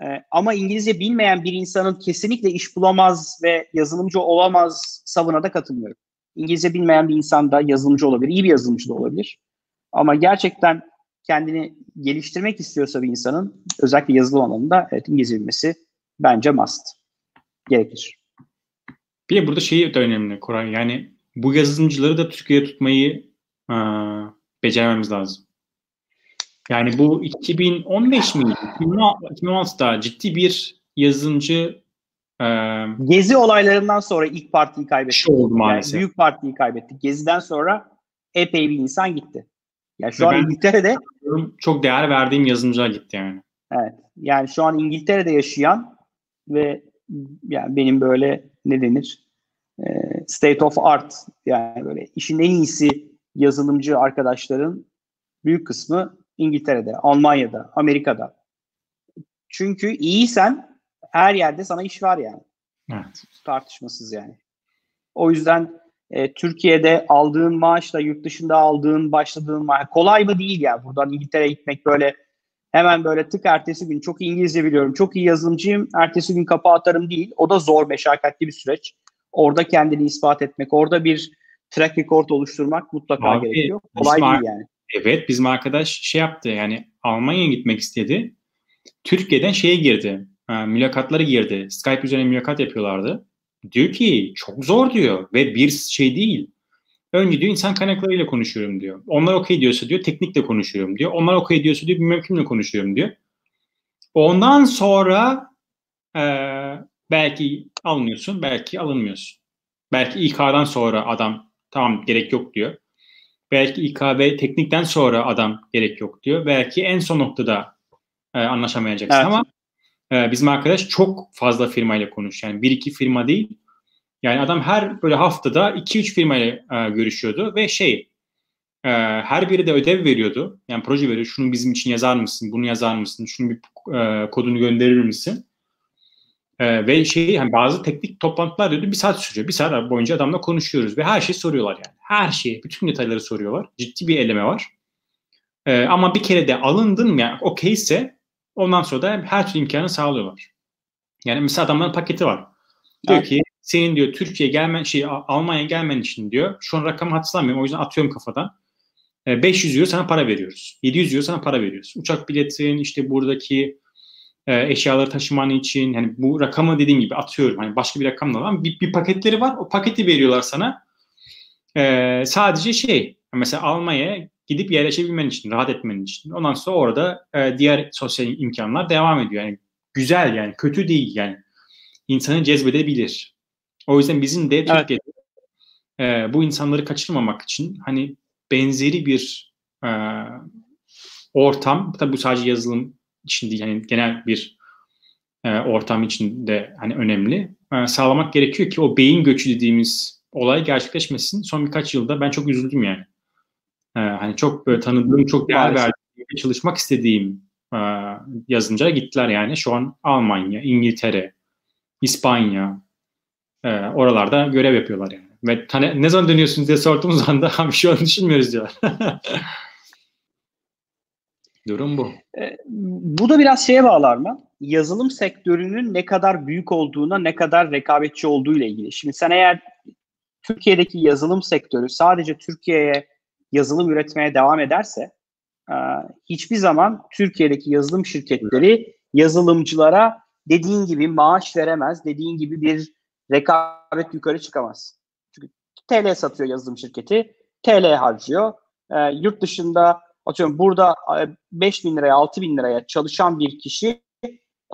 Ee, ama İngilizce bilmeyen bir insanın kesinlikle iş bulamaz ve yazılımcı olamaz savına da katılmıyorum. İngilizce bilmeyen bir insan da yazılımcı olabilir, iyi bir yazılımcı da olabilir. Ama gerçekten kendini geliştirmek istiyorsa bir insanın özellikle yazılım alanında evet, İngilizce bilmesi bence must. Gerekir. Bir de burada şey de önemli Koray. Yani bu yazılımcıları da Türkiye'de tutmayı e, becermemiz lazım. Yani bu 2015 miydi? 2016'da ciddi bir yazılımcı e, Gezi olaylarından sonra ilk partiyi kaybettik. Şey oldu maalesef. Yani büyük partiyi kaybettik. Gezi'den sonra epey bir insan gitti. Yani şu Ve an İngiltere'de çok değer verdiğim yazılımcılar gitti yani. Evet. Yani şu an İngiltere'de yaşayan ve yani benim böyle ne denir? E, state of art yani böyle işin en iyisi yazılımcı arkadaşların büyük kısmı İngiltere'de, Almanya'da, Amerika'da. Çünkü iyiysen her yerde sana iş var yani. Evet. Tartışmasız yani. O yüzden e, Türkiye'de aldığın maaşla yurt dışında aldığın, başladığın maaş kolay mı değil ya. Buradan İngiltere'ye gitmek böyle hemen böyle tık ertesi gün çok İngilizce biliyorum, çok iyi yazılımcıyım, ertesi gün kapı atarım değil. O da zor, meşakkatli bir süreç. Orada kendini ispat etmek, orada bir track record oluşturmak mutlaka Abi, gerekiyor. Kolay değil yani. Evet bizim arkadaş şey yaptı yani Almanya'ya gitmek istedi. Türkiye'den şeye girdi. E, mülakatlara girdi. Skype üzerine mülakat yapıyorlardı. Diyor ki çok zor diyor ve bir şey değil. Önce diyor insan kaynaklarıyla konuşuyorum diyor. Onlar okey diyorsa diyor teknikle konuşuyorum diyor. Onlar okey diyorsa diyor bilmem kimle konuşuyorum diyor. Ondan sonra e, belki alınıyorsun, belki alınmıyorsun. Belki İK'dan sonra adam tamam gerek yok diyor. Belki İKB teknikten sonra adam gerek yok diyor. Belki en son noktada e, anlaşamayacaksın evet. ama e, bizim arkadaş çok fazla firmayla konuş. Yani bir iki firma değil. Yani adam her böyle haftada iki üç firmayla e, görüşüyordu ve şey e, her biri de ödev veriyordu. Yani proje veriyor. Şunu bizim için yazar mısın? Bunu yazar mısın? Şunu bir e, kodunu gönderir misin? Ee, ve şey hani bazı teknik toplantılar diyordu bir saat sürüyor. Bir saat boyunca adamla konuşuyoruz ve her şeyi soruyorlar yani. Her şeyi, bütün detayları soruyorlar. Ciddi bir eleme var. Ee, ama bir kere de alındın mı yani okeyse ondan sonra da her türlü imkanı sağlıyorlar. Yani mesela adamların paketi var. Diyor evet. ki senin diyor Türkiye gelmen şey Almanya gelmen için diyor. Şu an rakamı hatırlamıyorum o yüzden atıyorum kafadan. 500 euro sana para veriyoruz. 700 euro sana para veriyoruz. Uçak biletin işte buradaki e, eşyaları taşıman için hani bu rakamı dediğim gibi atıyorum hani başka bir rakamla olan bir, bir paketleri var. O paketi veriyorlar sana. E, sadece şey mesela Almanya'ya gidip yerleşebilmen için, rahat etmen için. Ondan sonra orada e, diğer sosyal imkanlar devam ediyor. Yani güzel yani kötü değil yani. insanı cezbedebilir. O yüzden bizim de Türkiye'de e, bu insanları kaçırmamak için hani benzeri bir e, ortam, tabi bu sadece yazılım değil yani genel bir e, ortam için de hani önemli. E, sağlamak gerekiyor ki o beyin göçü dediğimiz olay gerçekleşmesin. Son birkaç yılda ben çok üzüldüm yani. E, hani çok böyle tanıdığım, çok değer verdiğim, çalışmak istediğim e, yazınca gittiler yani. Şu an Almanya, İngiltere, İspanya e, oralarda görev yapıyorlar yani. Ve ne zaman dönüyorsunuz diye sorduğumuz anda bir şey düşünmüyoruz diyorlar. Durum bu. E, bu da biraz şeye bağlar mı? Yazılım sektörünün ne kadar büyük olduğuna, ne kadar rekabetçi olduğu ile ilgili. Şimdi sen eğer Türkiye'deki yazılım sektörü sadece Türkiye'ye yazılım üretmeye devam ederse e, hiçbir zaman Türkiye'deki yazılım şirketleri yazılımcılara dediğin gibi maaş veremez, dediğin gibi bir rekabet yukarı çıkamaz. Çünkü TL satıyor yazılım şirketi, TL harcıyor. E, yurt dışında atıyorum burada 5 bin liraya 6 bin liraya çalışan bir kişi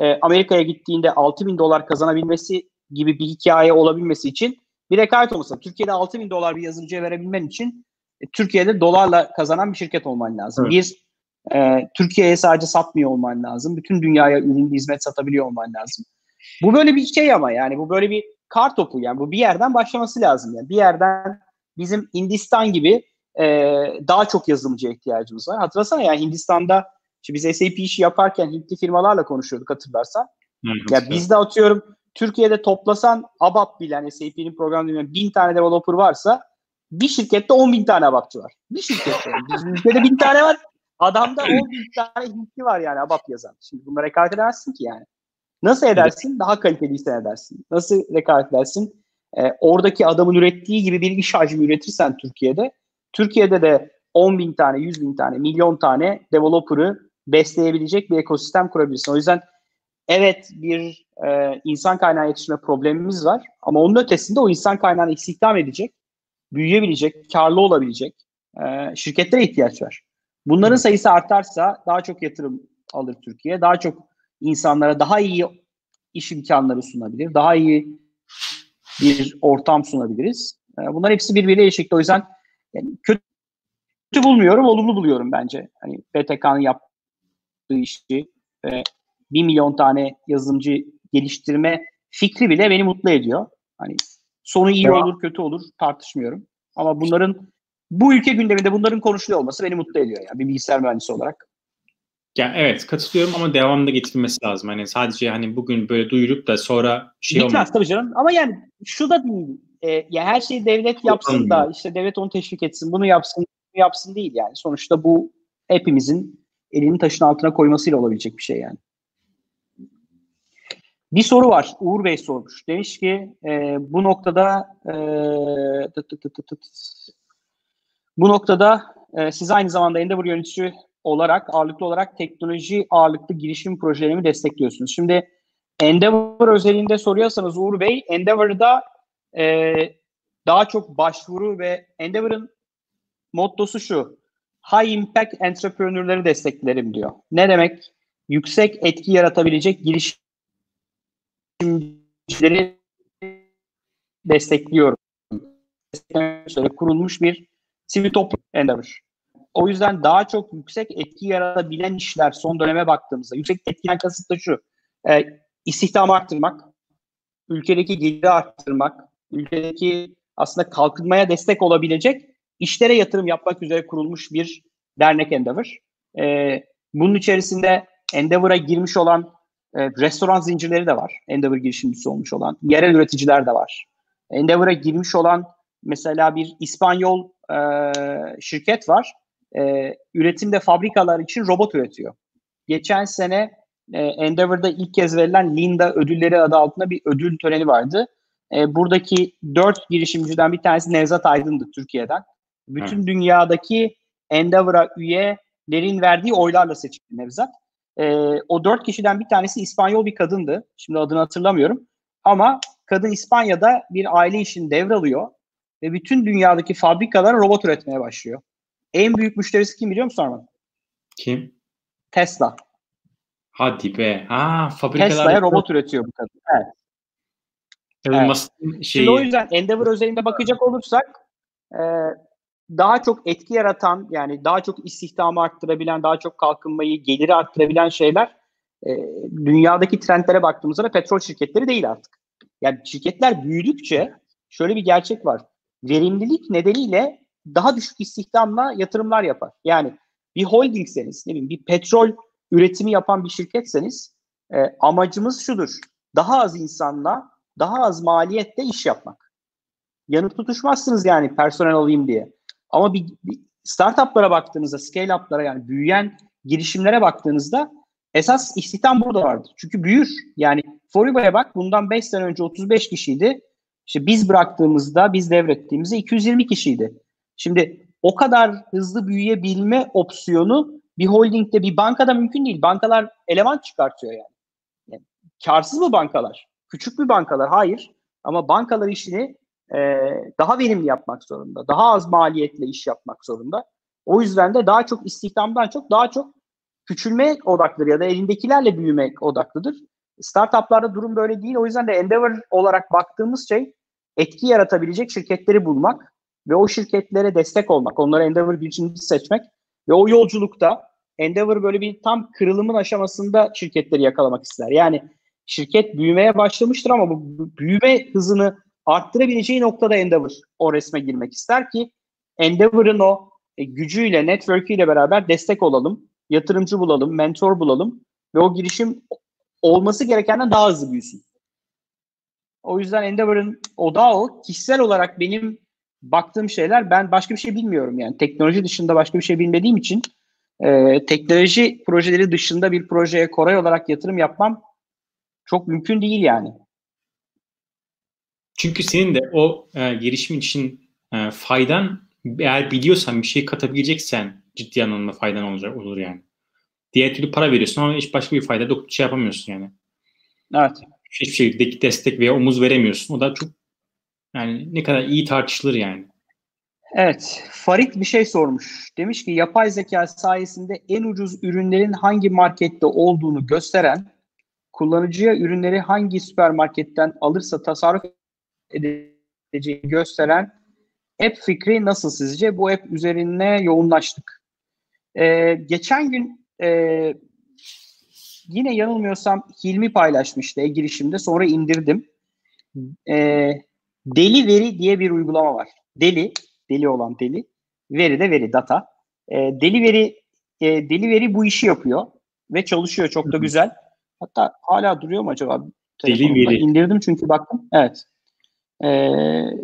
e, Amerika'ya gittiğinde 6 bin dolar kazanabilmesi gibi bir hikaye olabilmesi için bir rekabet olması. Türkiye'de 6 bin dolar bir yazılımcıya verebilmen için e, Türkiye'de dolarla kazanan bir şirket olman lazım. Evet. Bir, e, Türkiye'ye sadece satmıyor olman lazım. Bütün dünyaya ürün, hizmet satabiliyor olman lazım. Bu böyle bir şey ama yani bu böyle bir kar topu yani bu bir yerden başlaması lazım yani bir yerden bizim Hindistan gibi e, daha çok yazılımcıya ihtiyacımız var. Hatırlasana ya Hindistan'da işte biz SAP işi yaparken Hintli firmalarla konuşuyorduk hatırlarsan. Evet, ya bizde atıyorum Türkiye'de toplasan ABAP bilen SAP'nin program bilen bin tane developer varsa bir şirkette 10 bin tane ABAP'çı var. Bir şirkette. Bizim ülkede bin tane var. Adamda 10 bin tane Hintli var yani ABAP yazan. Şimdi bunları rekabet edemezsin ki yani. Nasıl edersin? Daha kaliteliysen edersin. Nasıl rekabet edersin? Ee, oradaki adamın ürettiği gibi bir iş hacmi üretirsen Türkiye'de, Türkiye'de de 10 bin tane, 100 bin tane, milyon tane developer'ı besleyebilecek bir ekosistem kurabilirsin. O yüzden evet bir e, insan kaynağı yetiştirme problemimiz var ama onun ötesinde o insan kaynağını istihdam edecek, büyüyebilecek, karlı olabilecek e, şirketlere ihtiyaç var. Bunların sayısı artarsa daha çok yatırım alır Türkiye, daha çok insanlara daha iyi iş imkanları sunabilir, daha iyi bir ortam sunabiliriz. E, bunlar hepsi birbiriyle eşlikte. O yüzden yani kötü bulmuyorum, olumlu buluyorum bence. Hani PTK'nın yaptığı işi ve 1 milyon tane yazılımcı geliştirme fikri bile beni mutlu ediyor. Hani sonu iyi olur, kötü olur tartışmıyorum. Ama bunların bu ülke gündeminde bunların konuşuluyor olması beni mutlu ediyor yani bir bilgisayar mühendisi olarak. Ya evet katılıyorum ama devamında getirilmesi lazım. Hani sadece hani bugün böyle duyurup da sonra şey Bitmez olmaz. tabii canım. Ama yani şu da değil. E, ya her şeyi devlet yapsın da işte devlet onu teşvik etsin, bunu yapsın, bunu yapsın değil yani. Sonuçta bu hepimizin elini taşın altına koymasıyla olabilecek bir şey yani. Bir soru var. Uğur Bey sormuş. Demiş ki e, bu noktada e, tıt tıt tıt tıt, bu noktada e, siz aynı zamanda Endeavor yöneticisi olarak ağırlıklı olarak teknoloji ağırlıklı girişim projelerini destekliyorsunuz. Şimdi Endeavor özelinde soruyorsanız Uğur Bey, Endeavor'da e, daha çok başvuru ve Endeavor'ın mottosu şu. High impact entrepreneur'ları desteklerim diyor. Ne demek? Yüksek etki yaratabilecek girişimcileri destekliyorum. Kurulmuş bir sivil toplum Endeavor. O yüzden daha çok yüksek etki yaratabilen işler son döneme baktığımızda, yüksek etkiden kasıt da şu, e, istihdamı arttırmak, ülkedeki geliri arttırmak, ülkedeki aslında kalkınmaya destek olabilecek işlere yatırım yapmak üzere kurulmuş bir dernek Endeavor. E, bunun içerisinde Endeavor'a girmiş olan e, restoran zincirleri de var. Endeavor girişimcisi olmuş olan. Yerel üreticiler de var. Endeavor'a girmiş olan mesela bir İspanyol e, şirket var. E, üretimde fabrikalar için robot üretiyor. Geçen sene e, Endeavor'da ilk kez verilen Linda ödülleri adı altında bir ödül töreni vardı. E, buradaki dört girişimciden bir tanesi Nevzat Aydın'dı Türkiye'den. Bütün Hı. dünyadaki Endeavor'a üyelerin verdiği oylarla seçildi Nevzat. E, o dört kişiden bir tanesi İspanyol bir kadındı. Şimdi adını hatırlamıyorum. Ama kadın İspanya'da bir aile işini devralıyor ve bütün dünyadaki fabrikalara robot üretmeye başlıyor. En büyük müşterisi kim biliyor musun Arman? Kim? Tesla. Hadi be. Ha, fabrikalar... Tesla'ya robot üretiyor bu kadın. Evet. Evet. Şeyi... Şimdi o yüzden Endeavor özelinde bakacak olursak e, daha çok etki yaratan yani daha çok istihdamı arttırabilen, daha çok kalkınmayı, geliri arttırabilen şeyler e, dünyadaki trendlere baktığımızda da petrol şirketleri değil artık. Yani şirketler büyüdükçe şöyle bir gerçek var. Verimlilik nedeniyle daha düşük istihdamla yatırımlar yapar. Yani bir holdingseniz, ne bileyim bir petrol üretimi yapan bir şirketseniz e, amacımız şudur. Daha az insanla, daha az maliyette iş yapmak. Yanıp tutuşmazsınız yani personel alayım diye. Ama bir, bir startuplara baktığınızda, scale-up'lara yani büyüyen girişimlere baktığınızda esas istihdam burada vardır. Çünkü büyür. Yani Foriba'ya bak bundan 5 sene önce 35 kişiydi. İşte biz bıraktığımızda, biz devrettiğimizde 220 kişiydi. Şimdi o kadar hızlı büyüyebilme opsiyonu bir holdingde, bir bankada mümkün değil. Bankalar eleman çıkartıyor yani. yani karsız mı bankalar? Küçük mü bankalar? Hayır. Ama bankalar işini e, daha verimli yapmak zorunda. Daha az maliyetle iş yapmak zorunda. O yüzden de daha çok istihdamdan çok daha çok küçülmeye odaklıdır ya da elindekilerle büyümek odaklıdır. Startuplarda durum böyle değil. O yüzden de Endeavor olarak baktığımız şey etki yaratabilecek şirketleri bulmak ve o şirketlere destek olmak. Onları Endeavor birincisi seçmek ve o yolculukta Endeavor böyle bir tam kırılımın aşamasında şirketleri yakalamak ister. Yani şirket büyümeye başlamıştır ama bu büyüme hızını arttırabileceği noktada Endeavor o resme girmek ister ki Endeavor'ın o e, gücüyle, network'iyle beraber destek olalım, yatırımcı bulalım, mentor bulalım ve o girişim olması gerekenden daha hızlı büyüsün. O yüzden Endeavor'ın odağı o. Kişisel olarak benim baktığım şeyler ben başka bir şey bilmiyorum yani. Teknoloji dışında başka bir şey bilmediğim için e, teknoloji projeleri dışında bir projeye Koray olarak yatırım yapmam çok mümkün değil yani. Çünkü senin de o e, girişim için e, faydan eğer biliyorsan bir şey katabileceksen ciddi anlamda faydan olacak olur yani. Diğer türlü para veriyorsun ama hiç başka bir fayda da şey yapamıyorsun yani. Evet. Hiçbir şekilde destek veya omuz veremiyorsun. O da çok yani ne kadar iyi tartışılır yani. Evet, Farit bir şey sormuş. Demiş ki yapay zeka sayesinde en ucuz ürünlerin hangi markette olduğunu gösteren, kullanıcıya ürünleri hangi süpermarketten alırsa tasarruf edeceğini gösteren app fikri nasıl sizce? Bu app üzerine yoğunlaştık. Ee, geçen gün e, yine yanılmıyorsam Hilmi paylaşmıştı e-girişimde. Sonra indirdim. Ee, Deli Veri diye bir uygulama var. Deli, deli olan deli. Veri de veri, data. E, deli veri e, deli veri bu işi yapıyor ve çalışıyor çok da güzel. Hatta hala duruyor mu acaba? Deli veri. İndirdim çünkü baktım. Evet. E,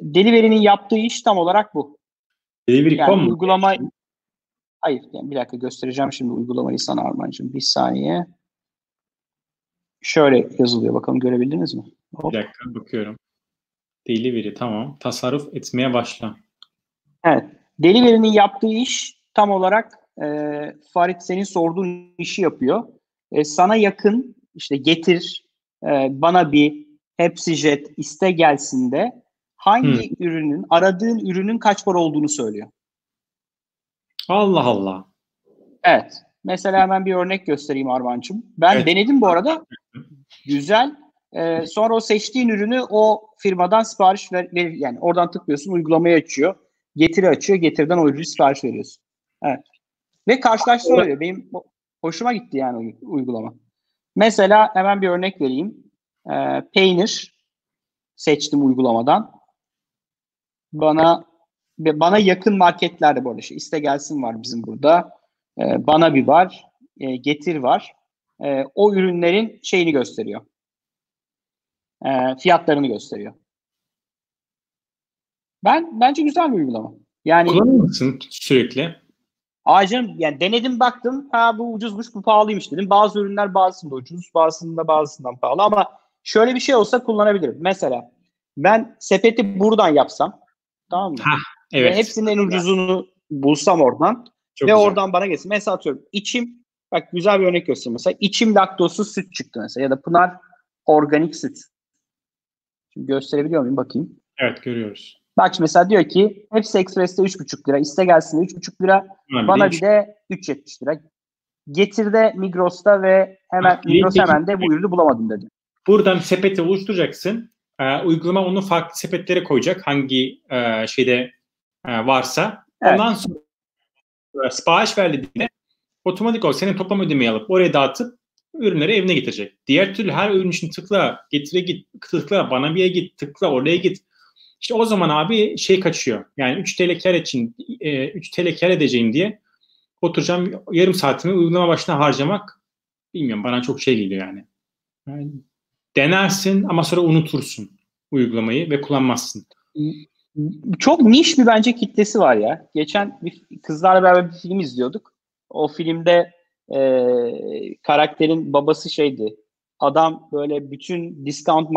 deli verinin yaptığı iş tam olarak bu. Deli veri yani uygulama Hayır, yani bir dakika göstereceğim şimdi uygulamayı sana Armancığım. Bir saniye. Şöyle yazılıyor. Bakalım görebildiniz mi? Hop. Bir dakika bakıyorum. Deli veri tamam. Tasarruf etmeye başla. Evet. Delivery'nin yaptığı iş tam olarak e, Farid senin sorduğun işi yapıyor. E, sana yakın işte getir, e, bana bir, hepsi jet, iste gelsin de hangi hmm. ürünün, aradığın ürünün kaç para olduğunu söylüyor. Allah Allah. Evet. Mesela hemen bir örnek göstereyim Arman'cığım. Ben evet. denedim bu arada. Güzel. Ee, sonra o seçtiğin ürünü o firmadan sipariş ver, ver yani oradan tıklıyorsun uygulamayı açıyor getiri açıyor. Getirden o ürünü sipariş veriyorsun. Evet. Ve karşılaştırma veriyor. Benim hoşuma gitti yani uygulama. Mesela hemen bir örnek vereyim. Ee, peynir seçtim uygulamadan. Bana bana yakın marketlerde bu arada işte iste gelsin var bizim burada. Ee, bana bir var. E, getir var. E, o ürünlerin şeyini gösteriyor. E, fiyatlarını gösteriyor. Ben bence güzel bir uygulama. Yani kullanır mısın sürekli? Ağacın yani denedim baktım ha bu ucuzmuş bu pahalıymış dedim. Bazı ürünler bazısında ucuz bazısında bazısından pahalı ama şöyle bir şey olsa kullanabilirim. Mesela ben sepeti buradan yapsam tamam mı? Hah, evet. Ve hepsinin en ucuzunu bulsam oradan Çok ve güzel. oradan bana gelsin. Mesela atıyorum içim bak güzel bir örnek göstereyim mesela içim laktozsuz süt çıktı mesela ya da Pınar organik süt. Şimdi gösterebiliyor muyum bakayım? Evet görüyoruz. Bak mesela diyor ki hepsi Express'te 3,5 lira. iste gelsin 3,5 lira. Yani bana bir de 3,70 lira. Getir'de Migros'ta ve hemen Bak, Migros hemen de bu ürünü bulamadım dedi. Buradan sepeti oluşturacaksın. Ee, uygulama onu farklı sepetlere koyacak. Hangi e, şeyde e, varsa. Evet. Ondan sonra e, sipariş verdiğinde otomatik olarak senin toplam ödemeyi alıp oraya dağıtıp ürünleri evine getirecek. Diğer türlü her ürün için tıkla, getire git, tıkla, bana bir git, tıkla, oraya git. İşte o zaman abi şey kaçıyor. Yani 3 TL kar için e, 3 TL kar edeceğim diye oturacağım yarım saatimi uygulama başına harcamak bilmiyorum bana çok şey geliyor yani. yani denersin ama sonra unutursun uygulamayı ve kullanmazsın. Çok niş bir bence kitlesi var ya. Geçen bir kızlarla beraber bir film izliyorduk. O filmde e, karakterin babası şeydi. Adam böyle bütün discount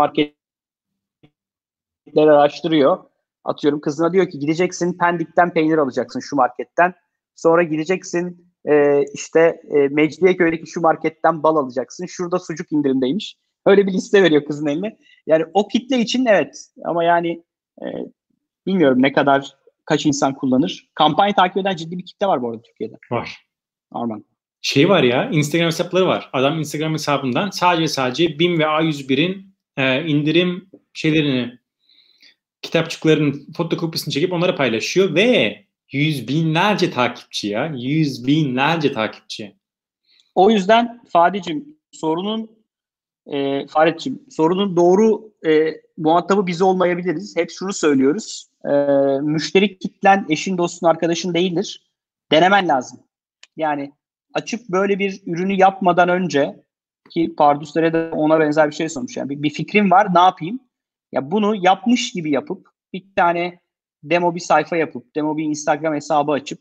marketleri araştırıyor. Atıyorum kızına diyor ki gideceksin Pendik'ten peynir alacaksın şu marketten. Sonra gideceksin e, işte e, Mecidiyeköy'deki şu marketten bal alacaksın. Şurada sucuk indirimdeymiş. Öyle bir liste veriyor kızın eline. Yani o kitle için evet ama yani e, bilmiyorum ne kadar kaç insan kullanır. Kampanya takip eden ciddi bir kitle var bu arada Türkiye'de. Var. Arman. Şey var ya Instagram hesapları var. Adam Instagram hesabından sadece sadece BİM ve A101'in e, indirim şeylerini kitapçıkların fotokopisini çekip onları paylaşıyor ve yüz binlerce takipçi ya. Yüz binlerce takipçi. O yüzden Fadicim sorunun e, Fahretciğim sorunun doğru e, muhatabı biz olmayabiliriz. Hep şunu söylüyoruz. E, müşteri kitlen eşin, dostun, arkadaşın değildir. Denemen lazım. Yani açıp böyle bir ürünü yapmadan önce ki Pardus'lara de ona benzer bir şey sormuş. Yani bir, bir fikrim var ne yapayım? Ya bunu yapmış gibi yapıp bir tane demo bir sayfa yapıp demo bir Instagram hesabı açıp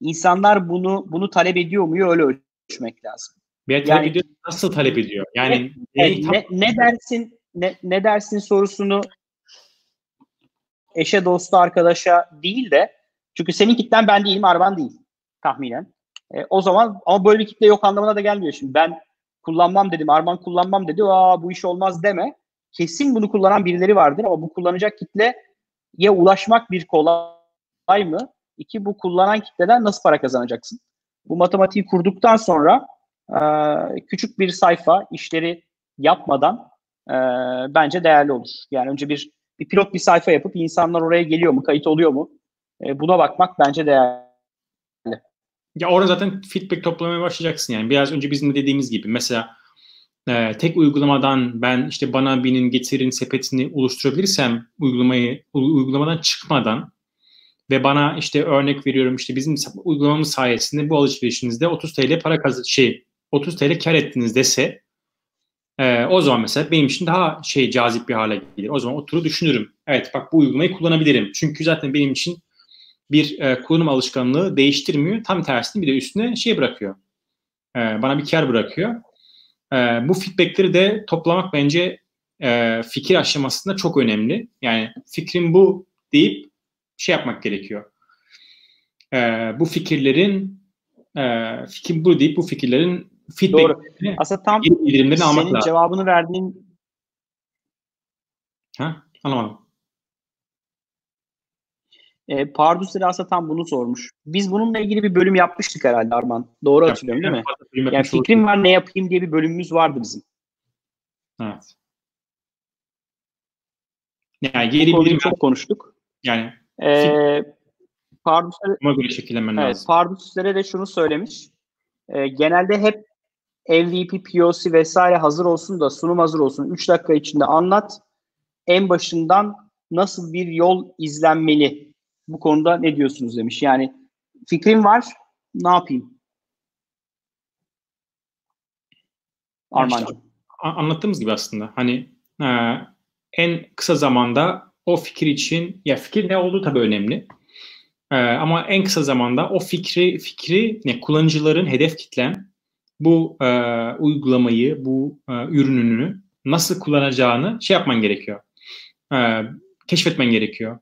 insanlar bunu bunu talep ediyor mu öyle ölçmek lazım. Talep ediyor, nasıl talep ediyor? Yani ne, ne, ne dersin ne, ne dersin sorusunu eşe, dostu, arkadaşa değil de çünkü senin kitlen ben değilim, Arban değil tahminen. E, o zaman ama böyle bir kitle yok anlamına da gelmiyor şimdi. Ben kullanmam dedim, Arman kullanmam dedi. Aa bu iş olmaz deme. Kesin bunu kullanan birileri vardır ama bu kullanacak kitleye ulaşmak bir kolay mı? İki bu kullanan kitleden nasıl para kazanacaksın? Bu matematiği kurduktan sonra e, küçük bir sayfa işleri yapmadan e, bence değerli olur. Yani önce bir bir pilot bir sayfa yapıp insanlar oraya geliyor mu, kayıt oluyor mu? E, buna bakmak bence değerli. Ya orada zaten feedback toplamaya başlayacaksın yani. Biraz önce bizim de dediğimiz gibi mesela e, tek uygulamadan ben işte bana birinin getirin sepetini oluşturabilirsem uygulamayı uygulamadan çıkmadan ve bana işte örnek veriyorum işte bizim uygulamamız sayesinde bu alışverişinizde 30 TL para kazı şey 30 TL kar ettiniz dese e, o zaman mesela benim için daha şey cazip bir hale gelir. O zaman oturu düşünürüm. Evet bak bu uygulamayı kullanabilirim. Çünkü zaten benim için bir e, kullanım alışkanlığı değiştirmiyor. Tam tersini bir de üstüne şey bırakıyor. E, bana bir kar bırakıyor. E, bu feedbackleri de toplamak bence e, fikir aşamasında çok önemli. Yani fikrim bu deyip şey yapmak gerekiyor. E, bu fikirlerin e, fikrim bu deyip bu fikirlerin Doğru. Aslında tam senin almak lazım. cevabını verdiğin Ha? Anlamadım. E, Pardus'ta aslında tam bunu sormuş. Biz bununla ilgili bir bölüm yapmıştık herhalde Arman. Doğru hatırlıyorum değil mi? Yani fikrim var ne yapayım diye bir bölümümüz vardı bizim. Evet. Yani geri bildirim çok konuştuk. Yani ee, Pardus'lara, göre şekillenmen evet, lazım. Pardus'lara de şunu söylemiş. E, genelde hep MVP, POC vesaire hazır olsun da sunum hazır olsun. 3 dakika içinde anlat. En başından nasıl bir yol izlenmeli? Bu konuda ne diyorsunuz demiş. Yani fikrim var. Ne yapayım? Armancığım. İşte, anlattığımız gibi aslında. Hani e, en kısa zamanda o fikir için ya fikir ne olduğu tabii önemli. E, ama en kısa zamanda o fikri fikri ne kullanıcıların hedef kitlen bu e, uygulamayı, bu e, ürününü nasıl kullanacağını şey yapman gerekiyor. E, keşfetmen gerekiyor.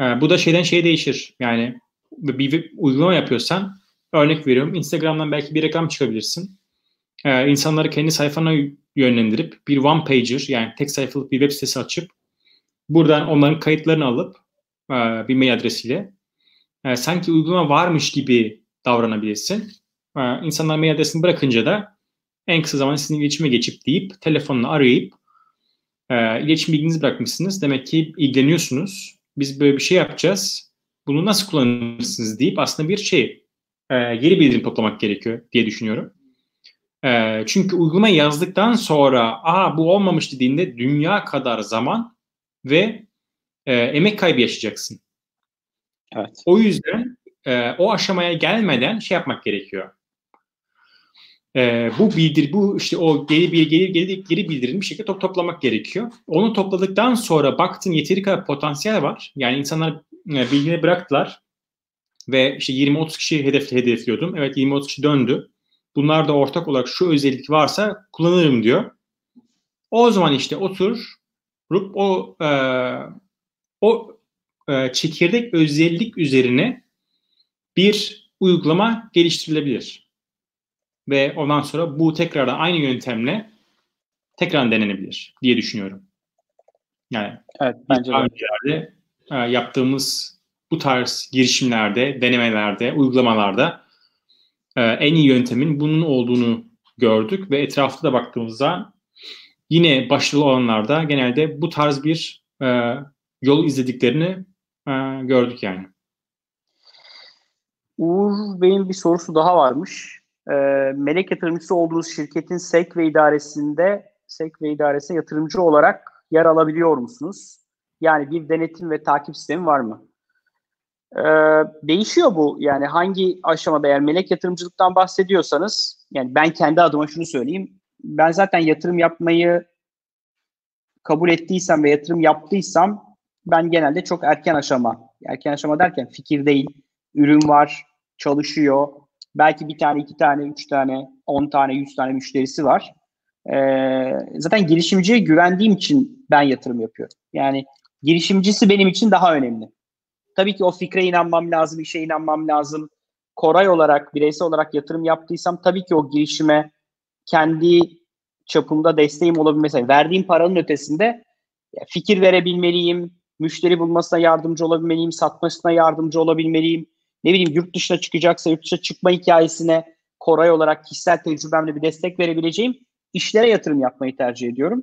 E, bu da şeyden şeye değişir. Yani bir, uygulama yapıyorsan örnek veriyorum Instagram'dan belki bir reklam çıkabilirsin. E, insanları kendi sayfana yönlendirip bir one pager yani tek sayfalık bir web sitesi açıp buradan onların kayıtlarını alıp e, bir mail adresiyle e, sanki uygulama varmış gibi davranabilirsin e, insanlar mail adresini bırakınca da en kısa zamanda sizin iletişime geçip deyip telefonunu arayıp e, iletişim bilginizi bırakmışsınız. Demek ki ilgileniyorsunuz. Biz böyle bir şey yapacağız. Bunu nasıl kullanırsınız deyip aslında bir şey e, geri bildirim toplamak gerekiyor diye düşünüyorum. E, çünkü uygulama yazdıktan sonra aha bu olmamış dediğinde dünya kadar zaman ve e, emek kaybı yaşayacaksın. Evet. O yüzden e, o aşamaya gelmeden şey yapmak gerekiyor e, bu bildir bu işte o geri bir geri geri geri bildirim bir şekilde top, toplamak gerekiyor. Onu topladıktan sonra baktın yeteri kadar potansiyel var. Yani insanlar e, bilgileri bıraktılar ve işte 20-30 kişi hedef hedefliyordum. Evet 20-30 kişi döndü. Bu bunlar da ortak olarak şu özellik varsa kullanırım diyor. O zaman işte oturup o e, o e, çekirdek özellik üzerine bir uygulama geliştirilebilir. Ve ondan sonra bu tekrardan aynı yöntemle tekrar denenebilir diye düşünüyorum. Yani evet, bence de. E, yaptığımız bu tarz girişimlerde, denemelerde, uygulamalarda e, en iyi yöntemin bunun olduğunu gördük ve etrafta da baktığımızda yine başarılı olanlarda genelde bu tarz bir e, yol izlediklerini gördük yani. Uğur Bey'in bir sorusu daha varmış. E, melek yatırımcısı olduğunuz şirketin SEK ve idaresinde SEK ve idaresine yatırımcı olarak yer alabiliyor musunuz? Yani bir denetim ve takip sistemi var mı? Ee, değişiyor bu. Yani hangi aşamada eğer melek yatırımcılıktan bahsediyorsanız yani ben kendi adıma şunu söyleyeyim. Ben zaten yatırım yapmayı kabul ettiysem ve yatırım yaptıysam ben genelde çok erken aşama, erken aşama derken fikir değil, ürün var, çalışıyor. Belki bir tane, iki tane, üç tane, on tane, yüz tane müşterisi var. Ee, zaten girişimciye güvendiğim için ben yatırım yapıyorum. Yani girişimcisi benim için daha önemli. Tabii ki o fikre inanmam lazım, işe inanmam lazım. Koray olarak, bireysel olarak yatırım yaptıysam tabii ki o girişime kendi çapımda desteğim olabilmesi. Verdiğim paranın ötesinde fikir verebilmeliyim, müşteri bulmasına yardımcı olabilmeliyim, satmasına yardımcı olabilmeliyim. Ne bileyim yurt dışına çıkacaksa yurt dışına çıkma hikayesine Koray olarak kişisel tecrübemle bir destek verebileceğim işlere yatırım yapmayı tercih ediyorum.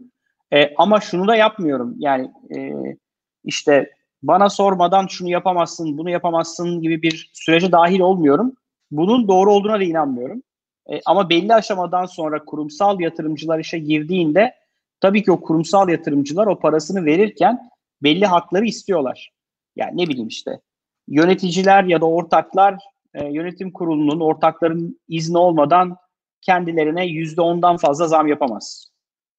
E, ama şunu da yapmıyorum. Yani e, işte bana sormadan şunu yapamazsın, bunu yapamazsın gibi bir sürece dahil olmuyorum. Bunun doğru olduğuna da inanmıyorum. E, ama belli aşamadan sonra kurumsal yatırımcılar işe girdiğinde tabii ki o kurumsal yatırımcılar o parasını verirken belli hakları istiyorlar. Yani ne bileyim işte yöneticiler ya da ortaklar e, yönetim kurulunun ortakların izni olmadan kendilerine yüzde ondan fazla zam yapamaz.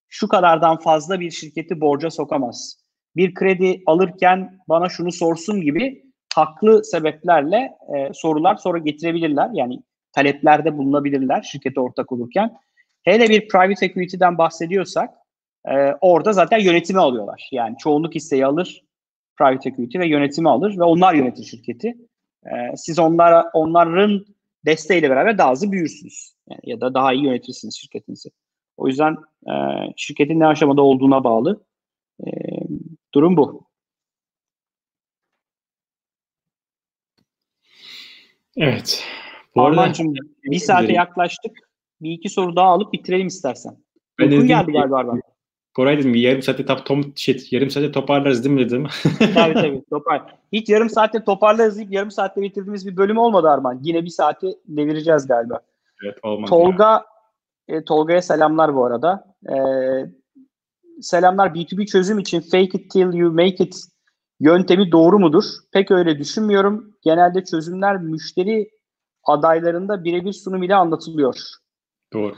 Şu kadardan fazla bir şirketi borca sokamaz. Bir kredi alırken bana şunu sorsun gibi haklı sebeplerle e, sorular sonra getirebilirler. Yani taleplerde bulunabilirler şirkete ortak olurken. Hele bir private equity'den bahsediyorsak e, orada zaten yönetimi alıyorlar. Yani çoğunluk hisseyi alır private equity ve yönetimi alır ve onlar yönetir şirketi. E, siz onlara onların desteğiyle beraber daha hızlı büyürsünüz. Yani, ya da daha iyi yönetirsiniz şirketinizi. O yüzden e, şirketin ne aşamada olduğuna bağlı. E, durum bu. Evet. Bu Armancığım bir saate yaklaştık. Bir iki soru daha alıp bitirelim istersen. Ben Uykun geldi galiba Arman. Koray dedim yarım saatte tap, tom, şey, yarım saatte toparlarız değil mi dedim. tabii tabii topar. Hiç yarım saatte toparlarız deyip yarım saatte bitirdiğimiz bir bölüm olmadı Arman. Yine bir saati devireceğiz galiba. Evet olmadı. Tolga e, Tolga'ya selamlar bu arada. E, selamlar B2B çözüm için fake it till you make it yöntemi doğru mudur? Pek öyle düşünmüyorum. Genelde çözümler müşteri adaylarında birebir sunum ile anlatılıyor. Doğru.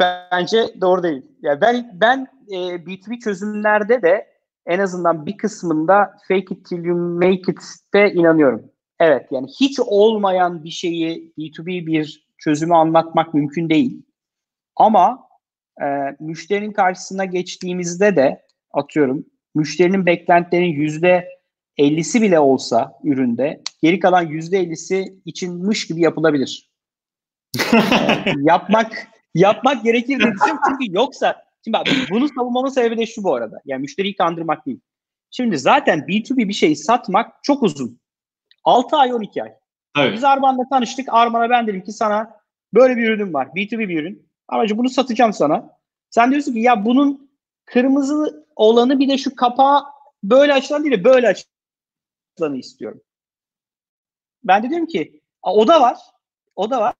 Bence doğru değil. Yani ben ben e, B2B çözümlerde de en azından bir kısmında fake it till you make it'te inanıyorum. Evet yani hiç olmayan bir şeyi B2B bir çözümü anlatmak mümkün değil. Ama e, müşterinin karşısına geçtiğimizde de atıyorum müşterinin beklentilerinin yüzde 50'si bile olsa üründe geri kalan yüzde 50'si içinmiş gibi yapılabilir. e, yapmak yapmak gerekir diye Çünkü yoksa şimdi bak bunu savunmamın sebebi de şu bu arada. Yani müşteriyi kandırmak değil. Şimdi zaten B2B bir şeyi satmak çok uzun. 6 ay 12 ay. Evet. Biz Arman'la tanıştık. Arman'a ben dedim ki sana böyle bir ürün var. B2B bir ürün. Amacı bunu satacağım sana. Sen diyorsun ki ya bunun kırmızı olanı bir de şu kapağı böyle açılan değil de böyle açılanı istiyorum. Ben de diyorum ki o da var. O da var.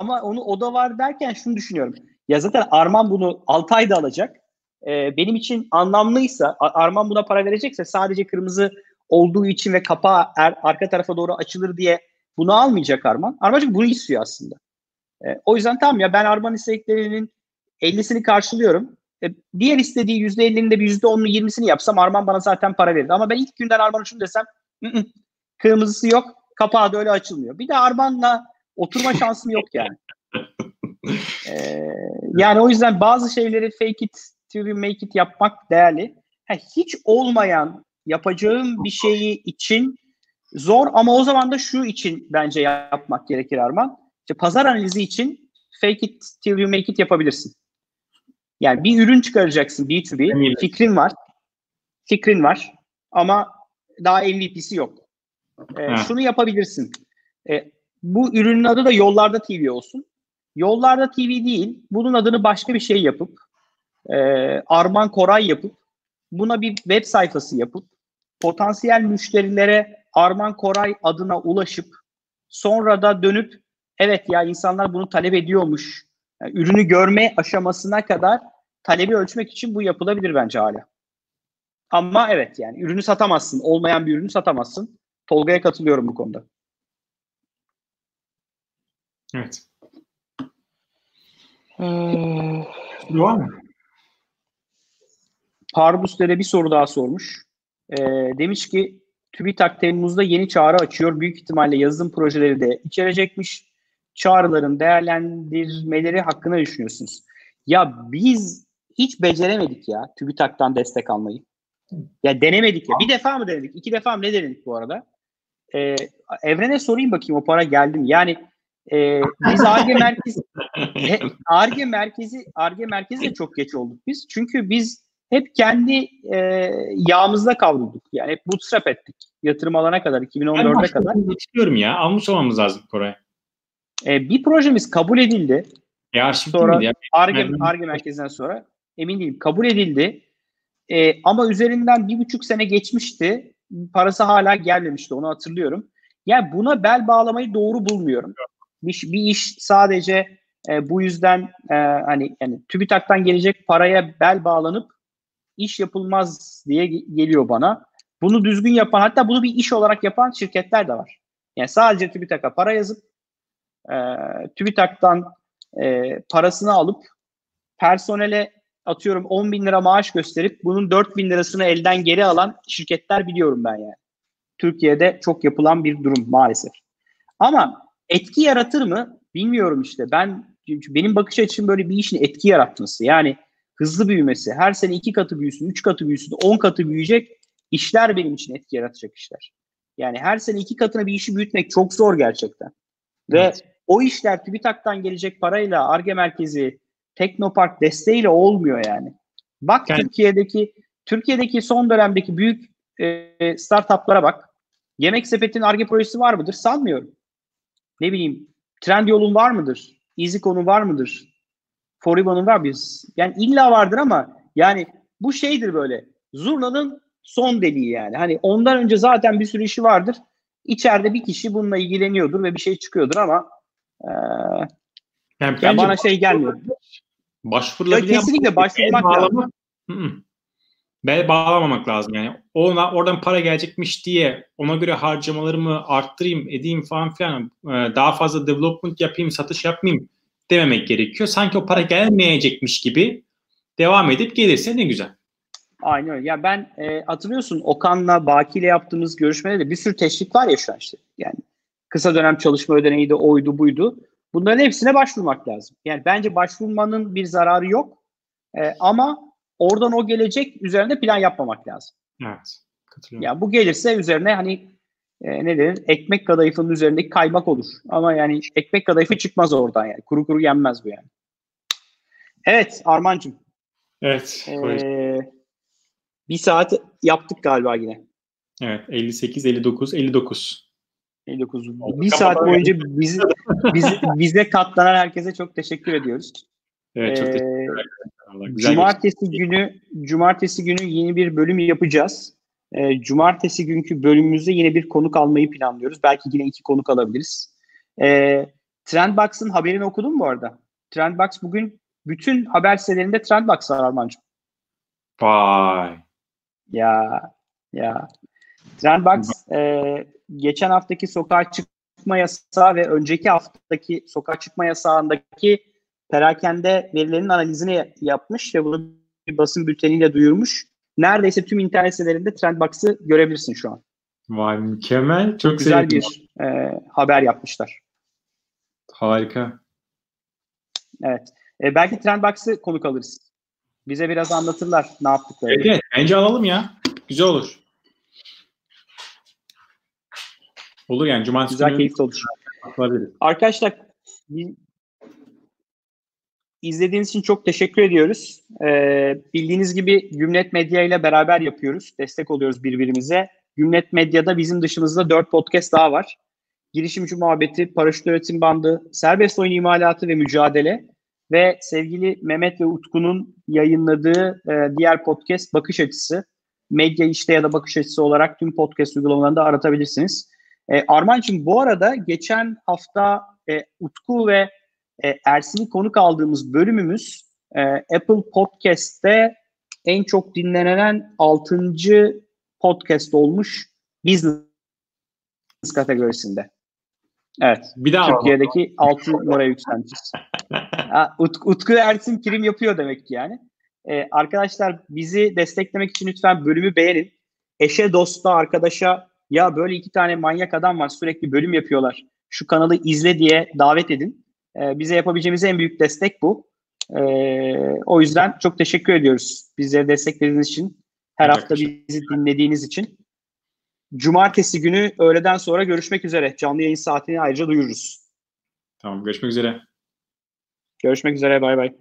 Ama onu o da var derken şunu düşünüyorum. Ya zaten Arman bunu 6 ayda alacak. Ee, benim için anlamlıysa, Arman buna para verecekse sadece kırmızı olduğu için ve kapağı er, arka tarafa doğru açılır diye bunu almayacak Arman. Armancık bunu istiyor aslında. E, o yüzden tamam ya ben Arman isteklerinin 50'sini karşılıyorum. E, diğer istediği %50'nin de bir %10'unu 20'sini yapsam Arman bana zaten para verir. Ama ben ilk günden Arman'a şunu desem kırmızısı yok kapağı da öyle açılmıyor. Bir de Arman'la Oturma şansım yok yani. Ee, yani o yüzden bazı şeyleri fake it till you make it yapmak değerli. Ha, hiç olmayan yapacağım bir şeyi için zor ama o zaman da şu için bence yapmak gerekir Arman. İşte pazar analizi için fake it till you make it yapabilirsin. Yani bir ürün çıkaracaksın B2B. Eminim. Fikrin var. Fikrin var ama daha MVP'si yok. Ee, şunu yapabilirsin. Ee, bu ürünün adı da Yollarda TV olsun. Yollarda TV değil, bunun adını başka bir şey yapıp, e, Arman Koray yapıp, buna bir web sayfası yapıp, potansiyel müşterilere Arman Koray adına ulaşıp, sonra da dönüp, evet ya insanlar bunu talep ediyormuş, yani ürünü görme aşamasına kadar talebi ölçmek için bu yapılabilir bence hala. Ama evet yani ürünü satamazsın. Olmayan bir ürünü satamazsın. Tolga'ya katılıyorum bu konuda. Evet. Ee, Var mı? Parbus'ta bir soru daha sormuş. Ee, demiş ki TÜBİTAK Temmuz'da yeni çağrı açıyor. Büyük ihtimalle yazılım projeleri de içerecekmiş. Çağrıların değerlendirmeleri hakkında düşünüyorsunuz? Ya biz hiç beceremedik ya TÜBİTAK'tan destek almayı. Ya denemedik ya. Bir defa mı denedik? İki defa mı ne denedik bu arada? Ee, Evren'e sorayım bakayım o para geldi mi? Yani e, biz ARGE merkezi ARGE merkezi ARGE merkezi de çok geç olduk biz. Çünkü biz hep kendi e, yağımızda kavrulduk. Yani hep bootstrap ettik. Yatırım alana kadar 2014'e kadar. Geçiyorum ya. Almış olmamız lazım Koray. E, bir projemiz kabul edildi. Ya sonra. ARGE, ARGE merkezinden sonra emin değilim kabul edildi. E, ama üzerinden bir buçuk sene geçmişti. Parası hala gelmemişti onu hatırlıyorum. Yani buna bel bağlamayı doğru bulmuyorum bir, bir iş sadece e, bu yüzden e, hani yani TÜBİTAK'tan gelecek paraya bel bağlanıp iş yapılmaz diye geliyor bana. Bunu düzgün yapan hatta bunu bir iş olarak yapan şirketler de var. Yani sadece TÜBİTAK'a para yazıp e, TÜBİTAK'tan e, parasını alıp personele atıyorum 10 bin lira maaş gösterip bunun 4 bin lirasını elden geri alan şirketler biliyorum ben yani. Türkiye'de çok yapılan bir durum maalesef. Ama etki yaratır mı? Bilmiyorum işte. Ben benim bakış açım böyle bir işin etki yaratması. Yani hızlı büyümesi, her sene iki katı büyüsün, üç katı büyüsün, on katı büyüyecek işler benim için etki yaratacak işler. Yani her sene iki katına bir işi büyütmek çok zor gerçekten. Ve evet. o işler TÜBİTAK'tan gelecek parayla, ARGE merkezi, Teknopark desteğiyle olmuyor yani. Bak yani. Türkiye'deki Türkiye'deki son dönemdeki büyük e, startuplara bak. Yemek Sepet'in ARGE projesi var mıdır? Sanmıyorum ne bileyim trend yolun var mıdır? EasyCon'un var mıdır? Foriba'nın var biz. Yani illa vardır ama yani bu şeydir böyle. Zurna'nın son deliği yani. Hani ondan önce zaten bir sürü işi vardır. İçeride bir kişi bununla ilgileniyordur ve bir şey çıkıyordur ama e, yani, yani bana şey gelmiyor. Başvurulabilir. Kesinlikle başvurmak lazım. Bel bağlamamak lazım yani. Ona, oradan para gelecekmiş diye ona göre harcamalarımı arttırayım, edeyim falan filan. E, daha fazla development yapayım, satış yapmayayım dememek gerekiyor. Sanki o para gelmeyecekmiş gibi devam edip gelirse ne güzel. Aynen öyle. Ya ben e, hatırlıyorsun Okan'la Baki ile yaptığımız görüşmede de bir sürü teşvik var ya şu an işte. Yani kısa dönem çalışma ödeneği de oydu buydu. Bunların hepsine başvurmak lazım. Yani bence başvurmanın bir zararı yok. E, ama oradan o gelecek üzerinde plan yapmamak lazım. Evet. Katılıyorum. Ya bu gelirse üzerine hani e, ne denir? Ekmek kadayıfının üzerindeki kaymak olur. Ama yani ekmek kadayıfı çıkmaz oradan yani. Kuru kuru yenmez bu yani. Evet Armancığım. Evet. Ee, bir saat yaptık galiba yine. Evet 58, 59, 59. 59. Bir saat boyunca bizi, bizi, bize katlanan herkese çok teşekkür ediyoruz. Evet çok teşekkür ederim. Cumartesi günü Cumartesi günü yeni bir bölüm yapacağız. E, cumartesi günkü bölümümüzde yine bir konuk almayı planlıyoruz. Belki yine iki konuk alabiliriz. E, Trendbox'ın haberini okudun mu bu arada? Trendbox bugün bütün haber sitelerinde Trendbox var Armancığım. Vay. Ya ya. Trendbox e, geçen haftaki sokağa çıkma yasağı ve önceki haftaki sokağa çıkma yasağındaki perakende verilerinin analizini yapmış ve bunu bir basın bülteniyle duyurmuş. Neredeyse tüm internet sitelerinde Trendbox'ı görebilirsin şu an. Vay mükemmel. Çok güzel bir e, haber yapmışlar. Harika. Evet. E, belki Trendbox'ı konuk alırız. Bize biraz anlatırlar ne yaptıklarını. Evet, evet. Bence alalım ya. Güzel olur. Olur yani. Cumartesi Güzel, keyifli olur. Arkadaşlar izlediğiniz için çok teşekkür ediyoruz. Ee, bildiğiniz gibi Gümlet Medya ile beraber yapıyoruz. Destek oluyoruz birbirimize. Gümlet Medya'da bizim dışımızda 4 podcast daha var. Girişimci Muhabbeti, Paraşüt Öğretim Bandı, Serbest Oyun İmalatı ve Mücadele ve sevgili Mehmet ve Utku'nun yayınladığı e, diğer podcast Bakış Açısı. Medya işte ya da Bakış Açısı olarak tüm podcast uygulamalarında aratabilirsiniz. E, Arman'cığım bu arada geçen hafta e, Utku ve e, Ersin'i konuk aldığımız bölümümüz e, Apple Podcast'te en çok dinlenen 6. podcast olmuş business kategorisinde. Evet. Bir daha. Türkiye'deki 6 numara yükselmişiz. Ut- Utku Ersin prim yapıyor demek ki yani. Ee, arkadaşlar bizi desteklemek için lütfen bölümü beğenin. Eşe, dosta, arkadaşa ya böyle iki tane manyak adam var sürekli bölüm yapıyorlar. Şu kanalı izle diye davet edin. Ee, bize yapabileceğimiz en büyük destek bu. Ee, o yüzden çok teşekkür ediyoruz bizleri desteklediğiniz için. Her Evet, hafta bizi dinlediğiniz için. Cumartesi günü öğleden sonra görüşmek üzere. Canlı yayın saatini ayrıca duyururuz. Tamam. Görüşmek üzere. Görüşmek üzere. Bay bay.